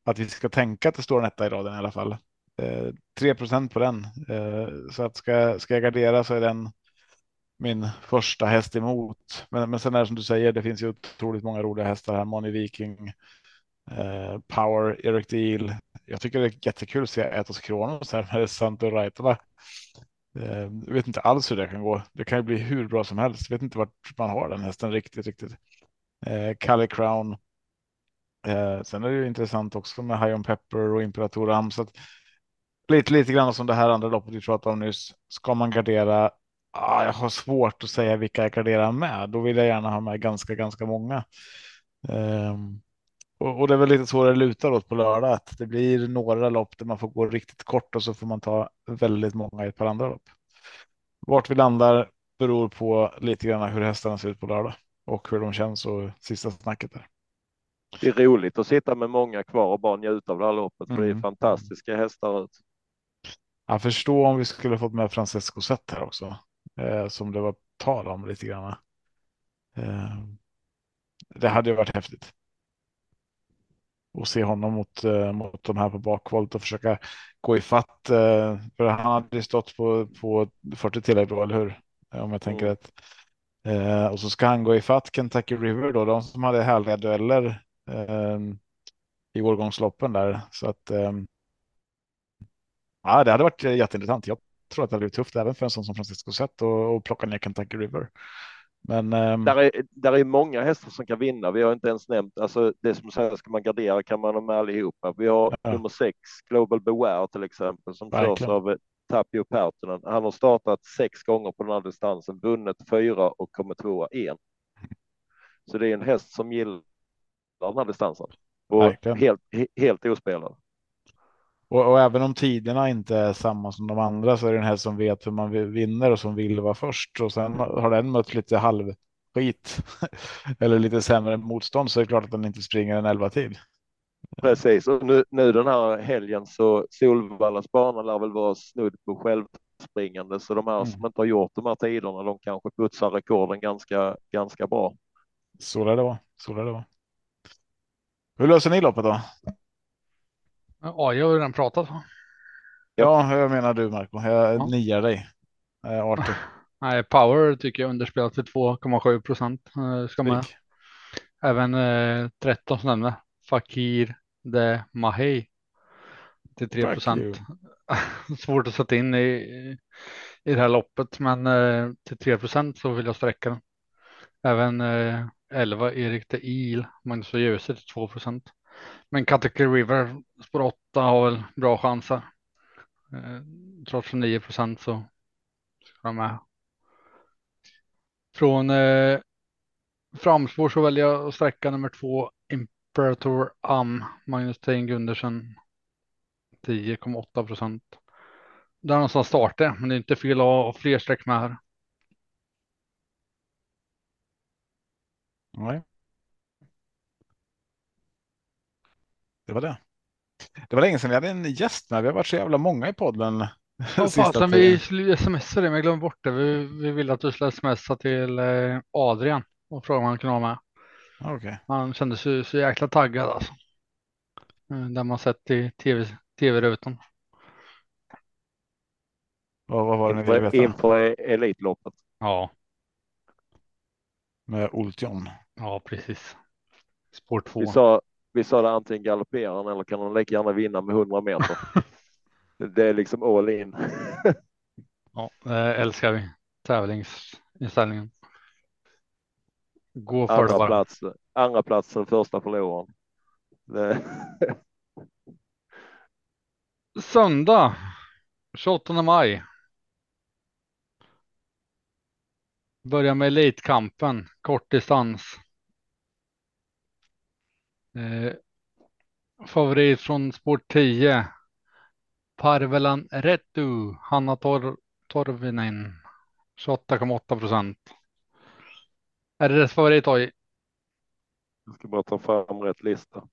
att vi ska tänka att det står en etta i raden i alla fall. Eh, 3 på den eh, så att ska, ska jag gardera så är den min första häst emot. Men, men sen är det som du säger, det finns ju otroligt många roliga hästar här. Money Viking, eh, Power, Eric Deal. Jag tycker det är jättekul att se Etos Kronos här med Santo Raitola. Eh, jag vet inte alls hur det kan gå. Det kan ju bli hur bra som helst. Jag vet inte vart man har den hästen riktigt, riktigt. Eh, Crown. Eh, sen är det ju intressant också med High on Pepper och Imperator Am. Så att, lite, lite grann som det här andra loppet vi pratade om nyss. Ska man gardera Ah, jag har svårt att säga vilka jag garderar med. Då vill jag gärna ha med ganska, ganska många. Um, och, och, det är väl lite så det lutar åt på lördag, att det blir några lopp där man får gå riktigt kort och så får man ta väldigt många i ett par andra lopp. Vart vi landar beror på lite grann hur hästarna ser ut på lördag och hur de känns och sista snacket där. Det är roligt att sitta med många kvar och bara njuta av det här loppet, för mm. det är mm. fantastiska hästar ut. Jag förstår om vi skulle fått med Francesco Zet här också eh, som det var tal om lite grann. Eh, det hade ju varit häftigt. Och se honom mot, eh, mot de här på bakvolt och försöka gå i fatt. Eh, för han hade stått på, på 40 tillägg då, eller hur? Om jag tänker mm. rätt. Eh, och så ska han gå i fatt Kentucky River då, de som hade härliga dueller eh, i årgångsloppen där. Så att eh, ja, det hade varit jätteintressant. Jag tror att det hade blivit tufft även för en sån som Francisco Zet och, och plocka ner Kentucky River. Men um... där, är, där är många hästar som kan vinna. Vi har inte ens nämnt, alltså det som säger ska man gardera kan man ha med allihopa. Vi har ja. nummer sex, Global Beware till exempel, som Verkligen. körs av Tapio Pertonen. Han har startat sex gånger på den här distansen, vunnit fyra och kommit tvåa en. Så det är en häst som gillar den här distansen och Verkligen. helt, helt ospelad. Och, och, även om tiderna inte är samma som de andra så är det den här som vet hur man vinner och som vill vara först. Och sen har den mött lite halvskit eller lite sämre motstånd så är det klart att den inte springer en elva tid. Precis, och nu, nu den här helgen så Solvallas bana lär väl vara snudd på självspringande, så de här mm. som inte har gjort de här tiderna, de kanske putsar rekorden ganska, ganska bra. Så lär det vara. Så lär det vara. Hur löser ni loppet då? Ja, jag har ju redan pratat. Ja, jag menar du Marco. Jag Ja. niar dig. Är artig. Nej, power tycker jag underspelat till 2,7 procent. Eh, Ska man även eh, 13 som nämnde. Fakir de Mahey. Till 3 Fuck procent. Svårt att sätta in i, i det här loppet, men eh, till 3 procent så vill jag sträcka den. Även eh, 11 Erik de Il, Magnus och Djuse till 2 procent. Men Kentucky River spår 8 har väl bra chanser. Eh, trots 9 procent så ska de med. Från eh, framspår så väljer jag att sträcka nummer två Imperator Am, Magnus Tein Gundersen 10,8 procent. Där någonstans startar men det är inte fel att ha fler streck med här. Nej. Det var det. Det var länge sedan vi hade en gäst med. Vi har varit så jävla många i podden. Ja, fasen, vi skulle smsa det, men jag glömde bort det. Vi, vi ville att du skulle smsa till eh, Adrian och fråga om han kunde vara med. Okej. Han kände sig så jäkla taggad alltså. Eh, Där man sett i tv, tv-rutan. Vad, vad var det ni ville veta? inför Elitloppet. Ja, Med Oltjon. ja precis. Spår två. Vi sa, vi sa det antingen galopperar han eller kan han lika gärna vinna med 100 meter. det är liksom all in. Ja, älskar vi tävlingsinställningen. Gå för det andra bara. plats, andra platsen, första förloraren. Det, Söndag 28 maj. Börjar med elitkampen, kortdistans. Eh, favorit från sport 10. Parvelan Retu, Hanna Tor Torvinen. 28,8 procent. Är det dess favorit Oj? jag ska bara ta fram rätt lista.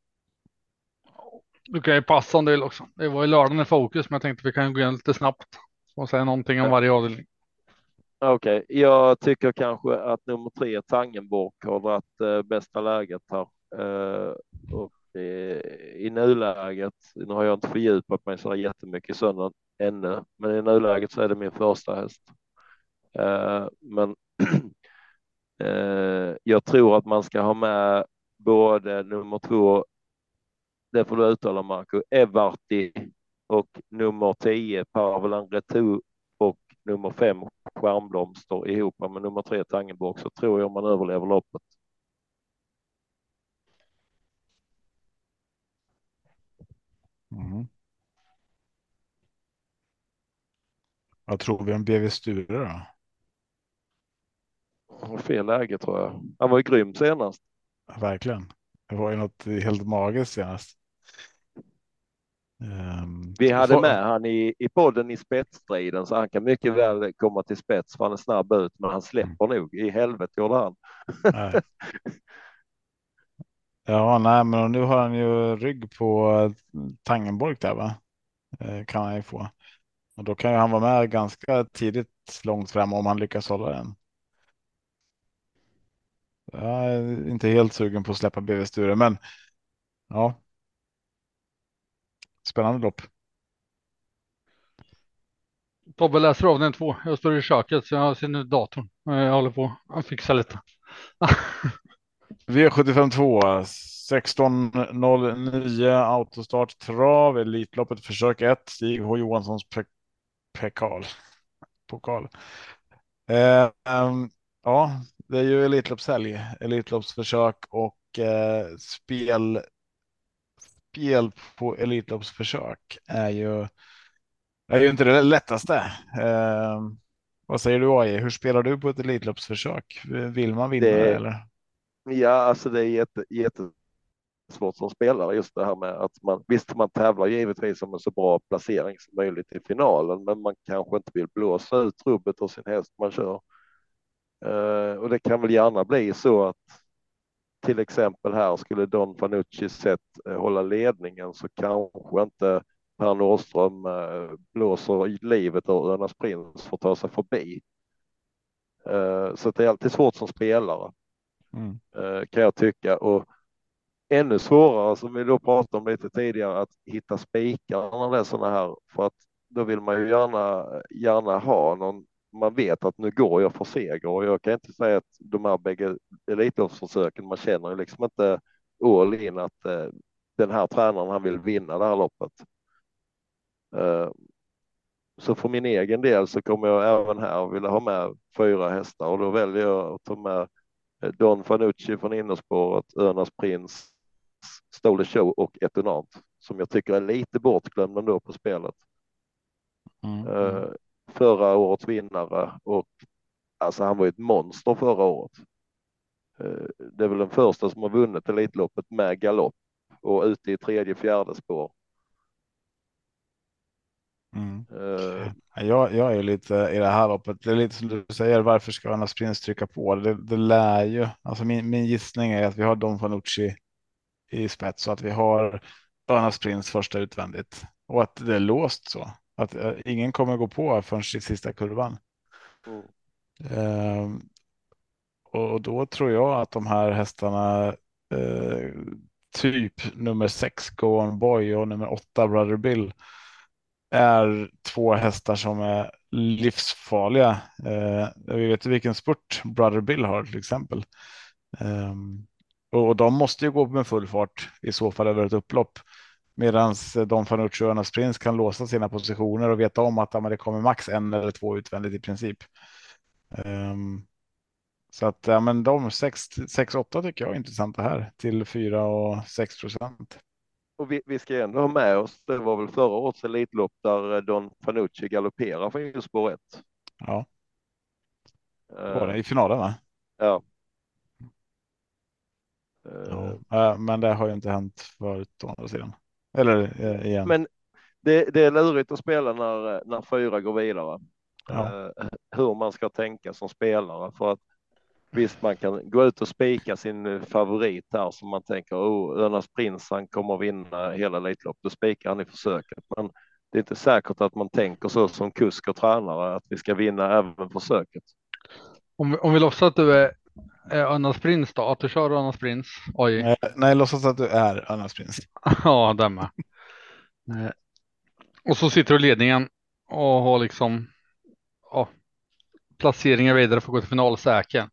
Du kan ju passa du vill också. Det var ju lördagen i fokus, men jag tänkte vi kan gå igenom lite snabbt och säga någonting om varje avdelning. Okej, jag tycker kanske att nummer tre Tangenborg har varit eh, bästa läget här. Eh, och eh, i nuläget, nu har jag inte fördjupat mig så jättemycket i söndag ännu, men i nuläget så är det min första häst. Eh, men jag tror att man ska ha med både nummer två, det får du uttala Marco, Evarti och nummer tio, Parvelan Retu och nummer fem Stjärnblomster ihop med nummer tre Tangenborg så tror jag man överlever loppet. Mhm. Vad tror vi om BV Sture då? Han har Fel läge tror jag. Han var ju grym senast. Verkligen. Det var ju något helt magiskt senast. Ehm, Vi hade får- med han i, i podden i spetsstriden så han kan mycket väl komma till spets för han är snabb ut men han släpper nog. I helvete gjorde han. Ja, nej, men nu har han ju rygg på eh, Tangenborg där, va? Eh, kan han ju få. Och då kan ju han vara med ganska tidigt långt fram om han lyckas hålla den. Jag är inte helt sugen på att släppa BV Sture, men ja. Spännande lopp. Tobbe läser av den två. Jag står i köket så jag ser nu datorn. Eh, jag håller på att fixa lite. V75 2 16.09 autostart trav Elitloppet försök 1 Stig H Johanssons pe pekal. Pokal. Eh, ehm, ja, det är ju Elitloppshelg, Elitloppsförsök och eh, spel. Spel på Elitloppsförsök är ju. Är ju inte det lättaste. Eh, vad säger du AI? Hur spelar du på ett Elitloppsförsök? Vill man vinna Det- eller? Ja, alltså det är jätte, jättesvårt som spelare just det här med att man visst man tävlar givetvis om en så bra placering som möjligt i finalen, men man kanske inte vill blåsa ut rubbet av sin häst man kör. Eh, och det kan väl gärna bli så att till exempel här skulle Don Fanucci sett eh, hålla ledningen så kanske inte Per Nordström eh, blåser i livet ur Önas Prins för att ta sig förbi. Eh, så det är alltid svårt som spelare. Mm. Eh, kan jag tycka. Och ännu svårare som vi då pratade om lite tidigare att hitta spikar när det är sådana här för att då vill man ju gärna, gärna ha någon man vet att nu går jag för seger och jag kan inte säga att de här bägge elitloppsförsöken, man känner ju liksom inte all in att eh, den här tränaren han vill vinna det här loppet. Eh, så för min egen del så kommer jag även här vilja ha med fyra hästar och då väljer jag att ta med Don Fanucci från innerspåret, Örnas Prins, Stole Show och Etonant som jag tycker är lite bortglömd ändå på spelet. Mm. Uh, förra årets vinnare och alltså han var ett monster förra året. Uh, det är väl den första som har vunnit Elitloppet med galopp och ute i tredje, fjärde spår. Mm. Uh, jag, jag är lite i det här loppet. Det är lite som du säger. Varför ska Anna Sprins trycka på? Det, det lär ju. Alltså min, min gissning är att vi har Don Fanucci i spets och att vi har Anna Sprins första utvändigt och att det är låst så att uh, ingen kommer gå på förrän i sista kurvan. Mm. Uh, och då tror jag att de här hästarna uh, typ nummer sex Go On Boy och nummer åtta Brother Bill är två hästar som är livsfarliga. Eh, vi vet ju vilken spurt Brother Bill har till exempel. Eh, och de måste ju gå med full fart i så fall över ett upplopp. Medan eh, de Fanucci och Önas Prins kan låsa sina positioner och veta om att det kommer max en eller två utvändigt i princip. Um, så att ja, men de 6-8 tycker jag är intressanta här till 4 och 6 procent och vi, vi, ska ändå ha med oss, det var väl förra årets Elitlopp där eh, Don Fanucci galopperar från spår 1. Ja. Var det i finalen? Va? Ja. ja. Men det har ju inte hänt förut å andra sidan. Eller eh, igen. Men det, det är lurigt att spela när, när fyra går vidare. Ja. Hur man ska tänka som spelare för att Visst, man kan gå ut och spika sin eh, favorit här som man tänker, oh, Örnas Prins, han kommer att vinna hela Elitloppet, då spikar han i försöket. Men det är inte säkert att man tänker så som kusk och tränare, att vi ska vinna även försöket. Om, om vi låtsas att du är, är Örnas Prins då, att du kör Örnas Prins? Oj. Nej, nej, låtsas att du är Örnas Prins. ja, det med. Och så sitter du i ledningen och har liksom ja, placeringar vidare för att gå till final säker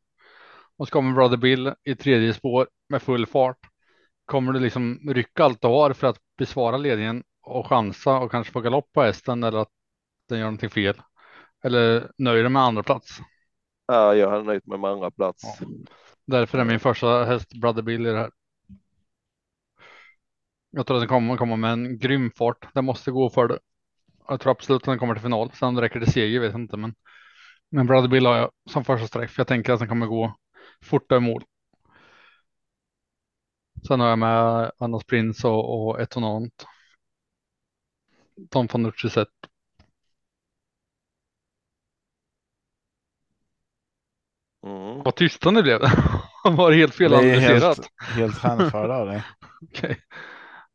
och så kommer Brother Bill i tredje spår med full fart. Kommer du liksom rycka allt du har för att besvara ledningen och chansa och kanske få galopp på hästen eller att den gör någonting fel? Eller nöjer du med andra plats? Ja, jag har nöjt mig med andra plats. Ja. Därför är min första häst Brother Bill i det här. Jag tror att den kommer komma med en grym fart. Den måste gå för det. Jag tror absolut att den kommer till final. Sen räcker det seger, vet jag inte, men. Men Brother Bill har jag som första streck. För jag tänker att den kommer gå fortare mål. Sen har jag med Annas Prins och, och Etonant. Tom Fanucci sett. Mm. Vad tysta ni blev. var det helt fel analyserat? Helt, helt hänförda av dig. Okej.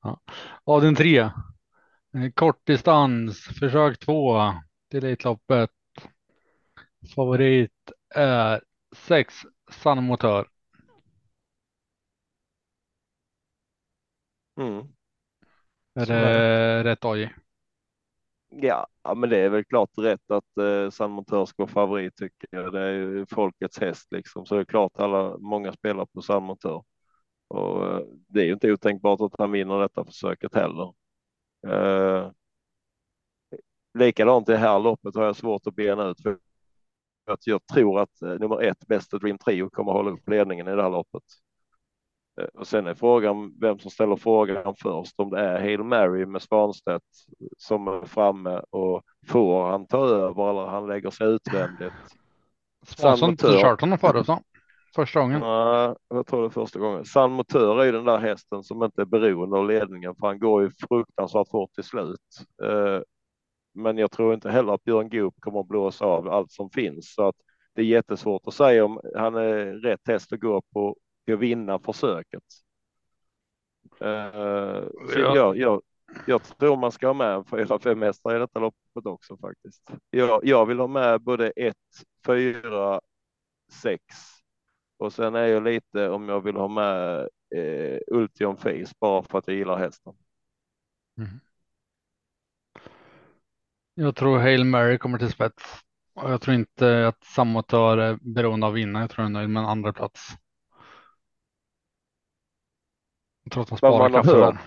Ja. Avdelning tre. Eh, kortdistans, försök två till Elitloppet. Favorit är sex sann motör. Mm. Är det, är rätt AJ? Ja, men det är väl klart rätt att eh, San Montör ska vara favorit tycker jag. Det är ju folkets häst liksom, så det är klart alla många spelar på San Montör och eh, det är ju inte otänkbart att han vinner detta försöket heller. Eh, likadant i det här loppet har jag svårt att bena ut för att jag tror att eh, nummer ett, bästa Dream Trio, kommer hålla upp ledningen i det här loppet. Eh, och sen är frågan vem som ställer frågan först, om det är Hail Mary med Svanstedt som är framme och får han ta över eller han lägger sig utvändigt. Svansson kört honom förut. Första gången. Nej, jag tror det är första gången. San Motör är ju den där hästen som inte är beroende av ledningen för han går ju fruktansvärt fort till slut. Men jag tror inte heller att Björn Goop kommer att blåsa av allt som finns så att det är jättesvårt att säga om han är rätt häst att gå på att vinna försöket. Uh, ja. jag, jag, jag, tror man ska ha med fyra, fem hästar i detta loppet också faktiskt. Jag, jag vill ha med både ett, fyra, sex och sen är jag lite om jag vill ha med eh, Ultion Face bara för att jag gillar hästen. Mm. Jag tror Hail Mary kommer till spets. Och jag tror inte att Samotör är beroende av vinna. Jag tror han är nöjd med en andra plats. Tror att Vad sparar man har krafter hört. där.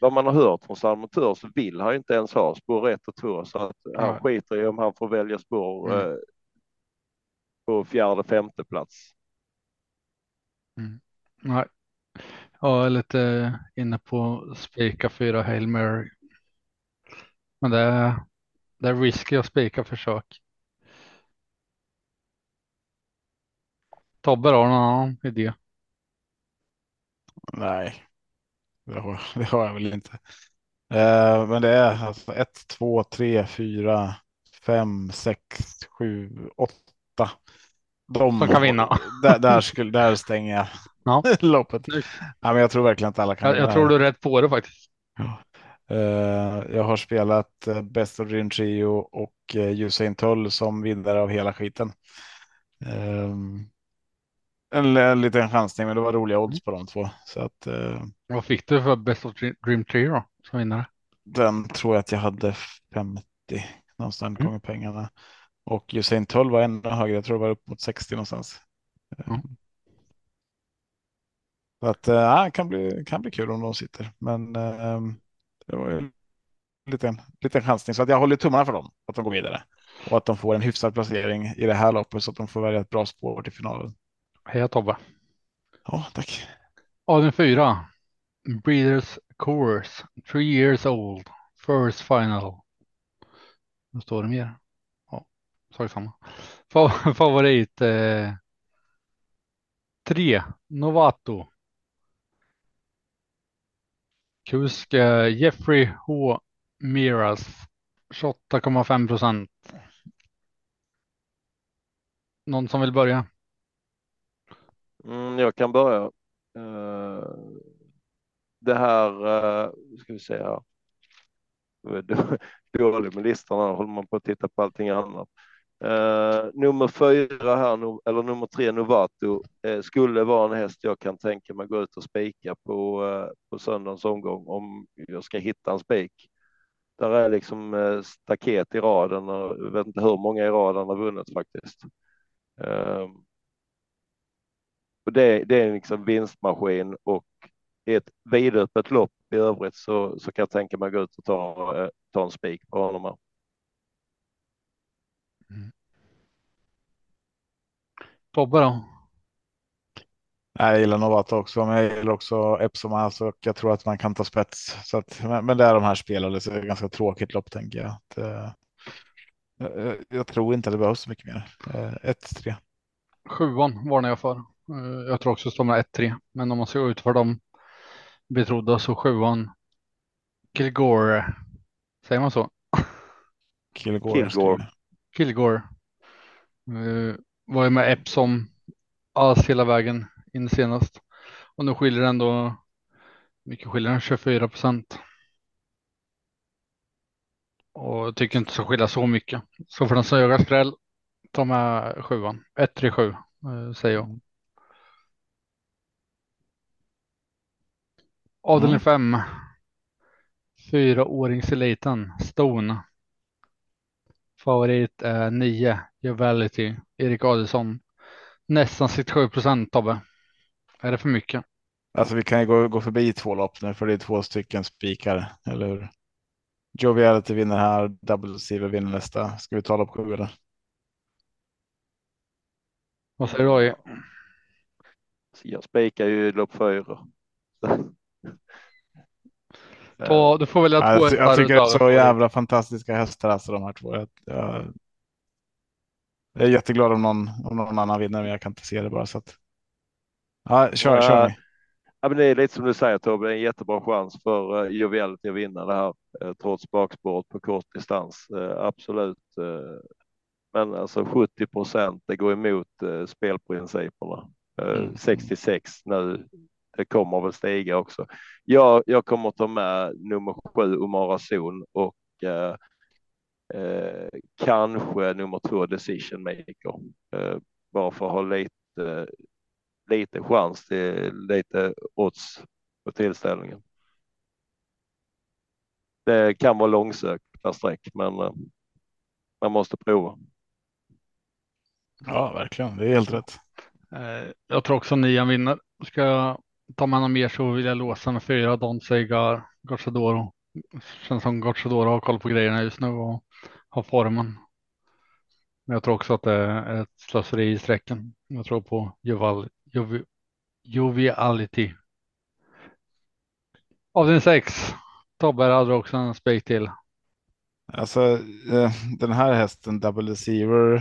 Vad man har hört från Salmotör så vill han inte ens ha spår 1 och 2 så att han Nej. skiter i om han får välja spår Mm. eh, på fjärde, femte plats. Nej. Jag är lite inne på spika fyra Hail Mary. Men det det är risky att spika försök. Tobbe har någon annan idé? Nej, det har, det har jag väl inte. Eh, men det är alltså 1, 2, 3, 4, 5, 6, 7, 8. De Som kan vinna. Där, där, skulle, där stänger jag Ja. loppet. Ja, men jag tror verkligen att alla kan Jag, jag tror du är rätt på det faktiskt. Eh, jag har spelat eh, Best of Dream Trio och uh, Usain Tull som vinnare av hela skiten. Ehm, en, en liten chansning, men det var roliga odds på de två. Så att eh, Vad fick du för Best of Dream- Dream 3 då? Som vinnare? den tror jag att jag hade 50 någonstans Mm. gånger pengarna. Och Usain Tull var ännu högre, jag tror det var upp mot 60 någonstans. Mm. Så att eh, det kan bli, kan bli kul om de sitter. Men eh, det var ju en liten, liten chansning. Så att jag håller tummarna för dem, att de går vidare. Och att de får en hyfsad placering i det här loppet så att de får välja ett bra spår till finalen. Heja Tobbe. Ja, tack. Avdelning 4. Breeders Course. Three years old. First final. Vad står det mer? Ja, sak samma. Fa- Favorit. Eh, tre. Novato. Kusk Jeffrey H. Miras. 28,5 procent. Någon som vill börja? Mm, jag kan börja. Uh, det här, uh, ska vi se här. Dålig med listorna håller man på att titta på allting annat. Uh, nummer fyra här, eller nummer tre, Novato, uh, skulle vara en häst jag kan tänka mig gå ut och spika på, uh, på söndagens omgång om jag ska hitta en spik. Där är liksom uh, staket i raden och jag vet inte hur många i raden har vunnit faktiskt. Ehm, och det, det är liksom vinstmaskin och i ett vidöppet lopp i övrigt så, så kan jag tänka mig gå ut och ta, ta en spik på honom. här. Tobbe då? Jag gillar Novato också, men jag gillar också Epsom House och jag tror att man kan ta spets. Så att, men, men det är de här spelade så det är ett ganska tråkigt lopp tänker jag. Att, eh, jag, jag tror inte att det behövs så mycket mer. Eh, 1-3. Sjuan varnar jag för. Eh, Jag tror också står med 1-3. Men om man ska gå ut för de betrodda så sjuan. Kilgore. Säger man så? Kilgore. Kilgore. Kilgore. Eh, var ju med Epsom alls hela vägen in senast. Och nu skiljer det ändå. Mycket skiljer den? 24 procent. Och jag tycker inte ska skilja så mycket. Så för den som jagar skräll. Ta med sjuan. 1-3-7 eh, säger jag. Avdelning 5. Fyraåringseliten Stone. Favorit är 9 Jovality Erik Adelsson. Nästan 67 procent Tobbe. Är det för mycket? Alltså vi kan ju gå, gå förbi två lopp nu för det är två stycken spikar, eller hur? Joviality vinner här, Double Silver vinner nästa. Ska vi ta lopp sju eller? Vad säger du? Så Jag spikar ju lopp fyra. Ta, du får välja Ja, två jag, ty- jag tycker det är så jävla fantastiska hästar alltså de här två. Jag, jag, jag är jätteglad om någon, om någon annan vinner, men jag kan inte se det bara så att. Ja, kör, kör Ja. ni. Ja, men det är lite som du säger Tobbe, det är en jättebra chans för uh, Joviality att vinna det här eh, trots bakspåret på kort distans. Eh, absolut. eh, men alltså 70 procent, det går emot uh, spelprinciperna. Eh, Mm. 66 nu, det kommer väl stiga också. Jag, jag kommer ta med nummer sju, Omara Zon och eh, eh, kanske nummer två, Decision Maker. Eh, bara för att ha lite lite chans till lite odds på tillställningen. Det kan vara långsökt per streck, men eh, man måste prova. Ja, verkligen. Det är helt rätt. Eh, jag tror också nian vinner. Ska Tar man mer så vill jag låsa med fyra Don Segar, Gocciadoro. Känns som Gocciadoro har koll på grejerna just nu och har formen. Men jag tror också att det är ett slöseri i sträcken. Jag tror på Joval, Jovi, Joviality. Avdelning 6. Tobbe hade också en spik till. Alltså eh, den här hästen Double Deceiver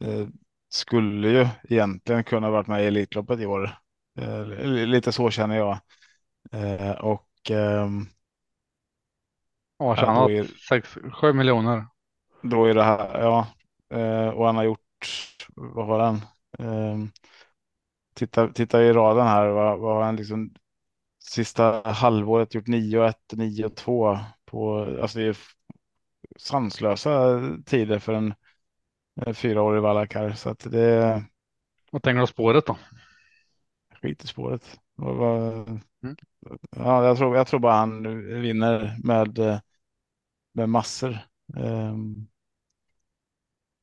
eh, skulle ju egentligen kunna varit med i Elitloppet i år. Eh, lite så känner jag. Och ehm, Ja, tjänat ja, 6-7 miljoner. Då är det här, ja. Och han har gjort, vad har han? Ehm, titta, titta i raden här, vad, vad har han liksom sista halvåret gjort 9 1, 9 2 på, alltså det är sanslösa tider för en fyraårig Valakar. Så att det. Vad tänker du om spåret då? Skit i spåret. Mm. Ja, jag tror, jag tror bara han vinner med, med massor. Um...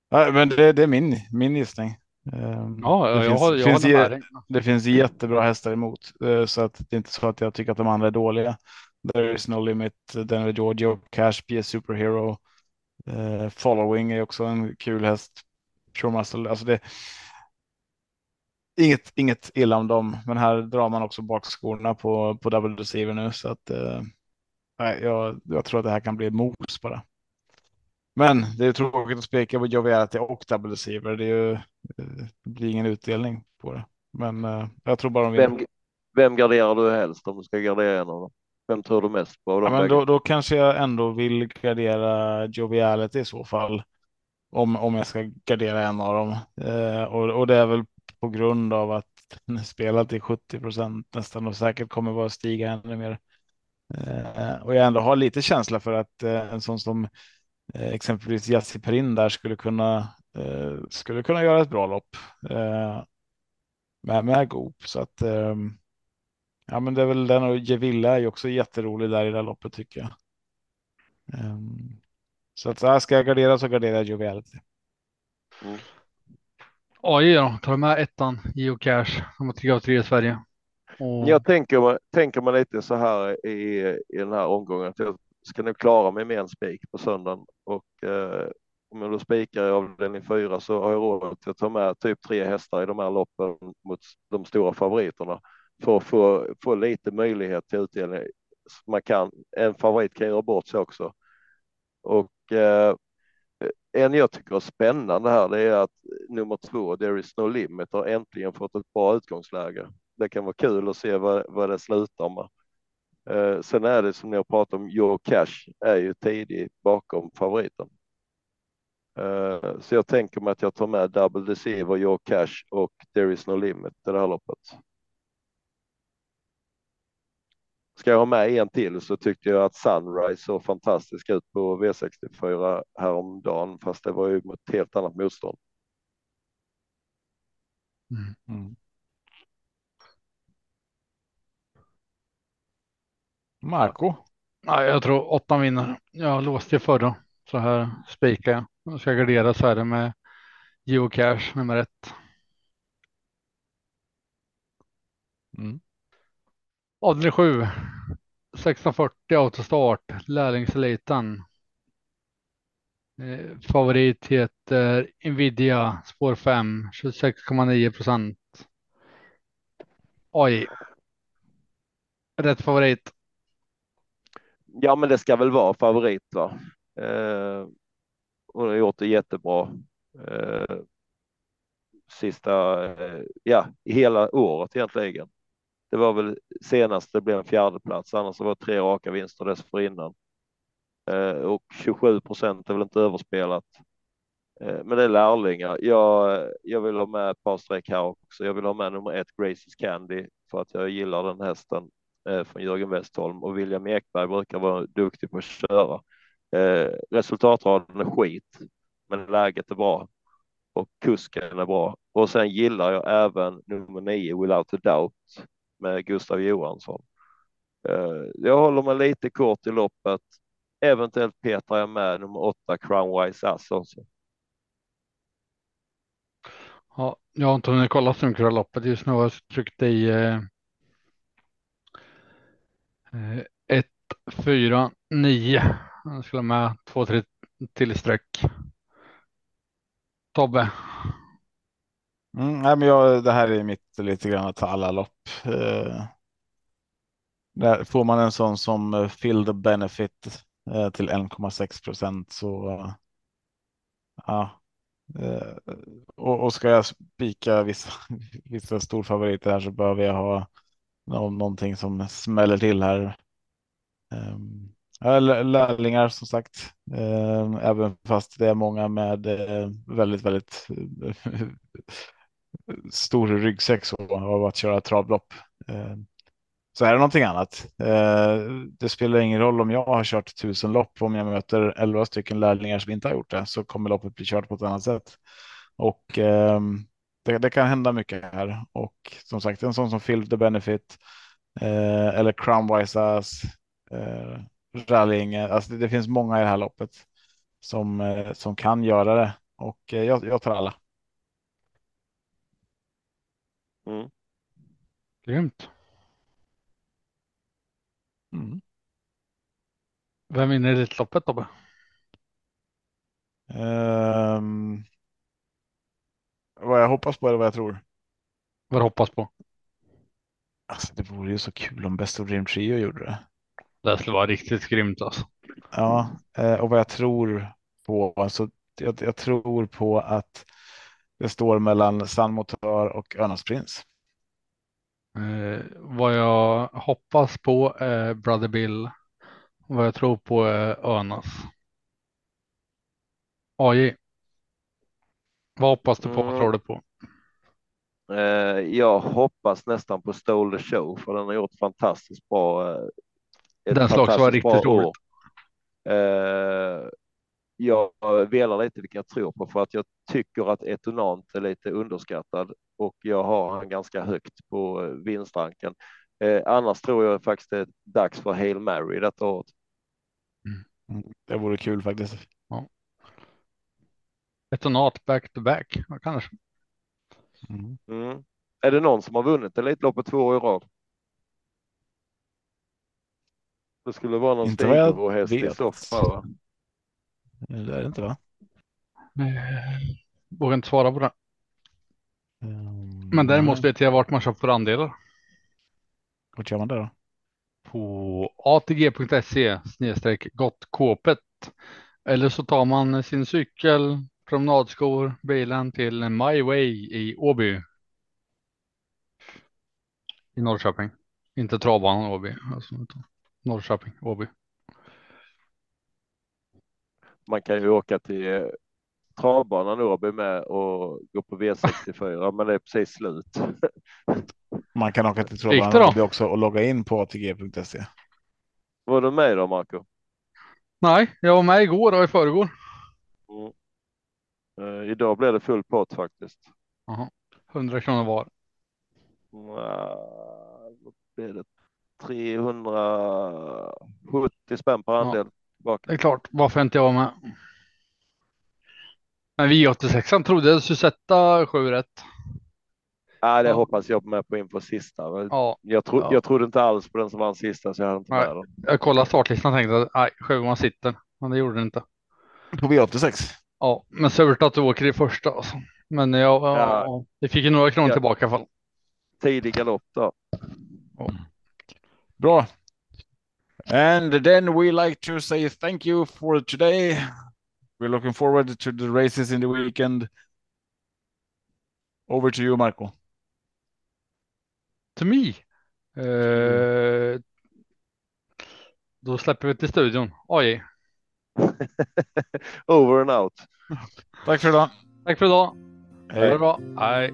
Ja, men det, det är min, min gissning. Um, ja, det jag, finns, har, jag finns, har det finns jättebra hästar emot, uh, så att det är inte så att jag tycker att de andra är dåliga. There is no limit, Denver Giorgio, Cash, PS Superhero, uh, Following är också en kul häst. Muscle, alltså det. Inget, inget illa om dem, men här drar man också bakskorna på, på double receiver nu så att. Uh, jag, jag tror att det här kan bli mos bara. Men det är tråkigt att speka på Joviality och double receiver. Det, är ju, det blir ingen utdelning på det. Men uh, jag tror bara de vem, vem garderar du helst om du ska gardera en av dem? Vem tror du mest på? Ja, men då, då, kanske jag ändå vill gardera Joviality i så fall. Om, om jag ska gardera en av dem. Uh, och, och det är väl på grund av att den är spelad till 70 procent nästan och säkert kommer att stiga ännu mer. Eh, och jag ändå har lite känsla för att eh, en sån som Eh, exempelvis Jassi Perin där skulle kunna eh, skulle kunna göra ett bra lopp eh, med, med Goop. Så att ehm, ja, men det är väl den och Gevilla är ju också jätterolig där i det loppet tycker jag. Ehm, så att så här ska jag gardera så garderar jag Joviality. Mm. AI då, tar du med ettan, Geocache, som har tre av tre i Sverige. Och... Jag tänker, tänker mig lite så här i, i den här omgången att jag ska nu klara mig med en spik på söndagen och eh, om jag då spikar i avdelning fyra så har jag råd att ta med typ tre hästar i de här loppen mot de stora favoriterna för att få, få lite möjlighet till utdelning. Man kan, en favorit kan göra bort sig också. Och eh, Eh, en jag tycker är spännande här, det är att nummer två, There is no limit, har äntligen fått ett bra utgångsläge. Det kan vara kul att se vad, vad det slutar med. Eh, sen är det som ni har pratat om, Your Cash är ju tidig bakom favoriten. Eh, så jag tänker mig att jag tar med Double Deceiver, Your Cash och There is no limit i det här loppet. Ska jag ha med en till så tyckte jag att Sunrise såg fantastisk ut på V64 häromdagen, fast det var ju mot ett helt annat motstånd. Mm. Mm. Marco? Ja, jag tror åttan vinner. Jag låste ju förra så här spikar jag. Jag ska gardera så är det med geocache nummer ett. Mm. Avdelning 7. 1640 autostart, lärlingseliten. Eh, favorit heter Nvidia spår 5, 26,9 procent. Oj. Rätt favorit. Ja, men det ska väl vara favorit. Va? Eh, hon har gjort det jättebra. Eh, sista, eh, ja, hela året egentligen. Det var väl senast det blev en fjärde plats, annars var det tre raka vinster dessförinnan. Eh, och 27 procent är väl inte överspelat. Eh, men det är lärlingar. Jag, jag vill ha med ett par streck här också. Jag vill ha med nummer ett Graces Candy för att jag gillar den hästen. Eh, från Jörgen Westholm och William Ekberg brukar vara duktig på att köra. Eh, resultatraden är skit, men läget är bra. och kusken är bra. Och sen gillar jag även nummer nio Without a Doubt med Gustav Johansson. Eh, jag håller mig lite kort i loppet. Eventuellt petar jag med nummer åtta Crown Wise Ass också. Ja, jag har inte hunnit kolla så mycket loppet just nu. Jag tryckt i eh, 1, 4, 9. Jag skulle med två, tre till streck. Tobbe. Mm, nej, men jag, det här är mitt lite grann att ta alla lopp. Eh, där får man en sån som eh, Fill the Benefit eh, till 1,6 procent så. Eh, ja. Eh, och, och, ska jag spika vissa, vissa storfavoriter här så behöver jag ha någonting som smäller till här. Um, lärlingar som sagt, eh, även fast det är många med väldigt, väldigt stor ryggsäck så av att köra travlopp. Eh, så är det någonting annat. Eh, det spelar ingen roll om jag har kört tusen lopp. Om jag möter elva stycken lärlingar som inte har gjort det så kommer loppet bli kört på ett annat sätt. Och eh, det, det, kan hända mycket här och som sagt en sån som Phil the Benefit eller Crown Wise Ass, Rallying. Alltså det, det, finns många i det här loppet som, som kan göra det och jag, jag tar alla. Mm. Grymt. Mm. Vem vinner Elitloppet Tobbe? Um, vad jag hoppas på eller vad jag tror. Vad du hoppas på? Alltså, det vore ju så kul om Best of Dream Trio gjorde det. Det skulle vara riktigt grymt alltså. Ja, eh, och vad jag tror på. Alltså, jag, jag tror på att det står mellan San Motör och Örnas Prins. Eh, vad jag hoppas på är Brother Bill. Vad jag tror på är Örnas. AJ. Vad hoppas du på? Vad tror du på? Eh, jag hoppas nästan på Stole the Show för den har gjort fantastiskt bra. Eh, den ska också vara riktigt roligt. Eh, jag velar lite vilka jag tror på för att jag tycker att Etonant är lite underskattad och jag har han ganska högt på vinstranken. annars tror jag faktiskt det är dags för Hail Mary detta året. Mm. Det vore kul faktiskt. Ja. Etonat back to back kanske. Mm. Mm. Är det någon som har vunnit Elitloppet två år i rad? Det skulle vara någon stegelvårhäst i så fall. Det är det inte va? Vågar inte svara på det. Um, Men däremot vet jag vart man köper andelar. Vart gör man det då? På atg.se snedstreck gottkåpet. Eller så tar man sin cykel, promenadskor, bilen till My Way i Åby. I Norrköping. Inte travbanan Åby, alltså Norrköping, Åby. Man kan ju åka till eh, travbanan Åby med och gå på V64, men det är precis slut. Man kan åka till travbanan Åby också och logga in på atg.se. Var du med då, Marco? Nej, jag var med igår och i förrgår. Mm. Uh, idag blev det full pott faktiskt. Aha. 100 kronor var. Uh, blev det 370 spänn per andel. Ja, det är klart, varför inte jag var med. Men V86 trodde jag skulle sätta 7 rätt. Ja, det ja. hoppas jag med på inför sista. Ja. Jag, tro, ja. jag trodde inte alls på den som vann sista så jag hade inte nej. med den. Jag kollade startlistan och tänkte att nej, sitter, men det gjorde den inte. På V86? Ja, men surt att du åker i första alltså. Men jag, ja. vi fick ju några kronor ja. tillbaka i alla fall. Tidig galopp då. Ja. Bra. And then we like to say thank you for today. We're looking forward to the races in the weekend. Over to you, Marco. To me? Uh, då släpper vi till studion. Oj. Over and out. Tack för idag. Tack för idag. Hej. Ha det bra. Hej.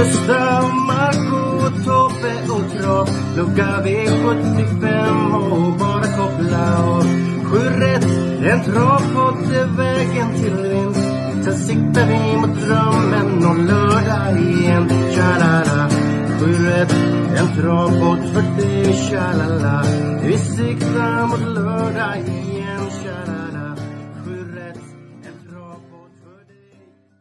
Rösta Marco, Tobbe och Trav Lucka V75 och bara koppla av Sju rätt, en travpott är vägen till vinst. Sen siktar vi mot drömmen om lördag igen. Tja-la-la. Sju rätt, en travpott för dig Tja-la-la. Vi siktar mot lördag igen.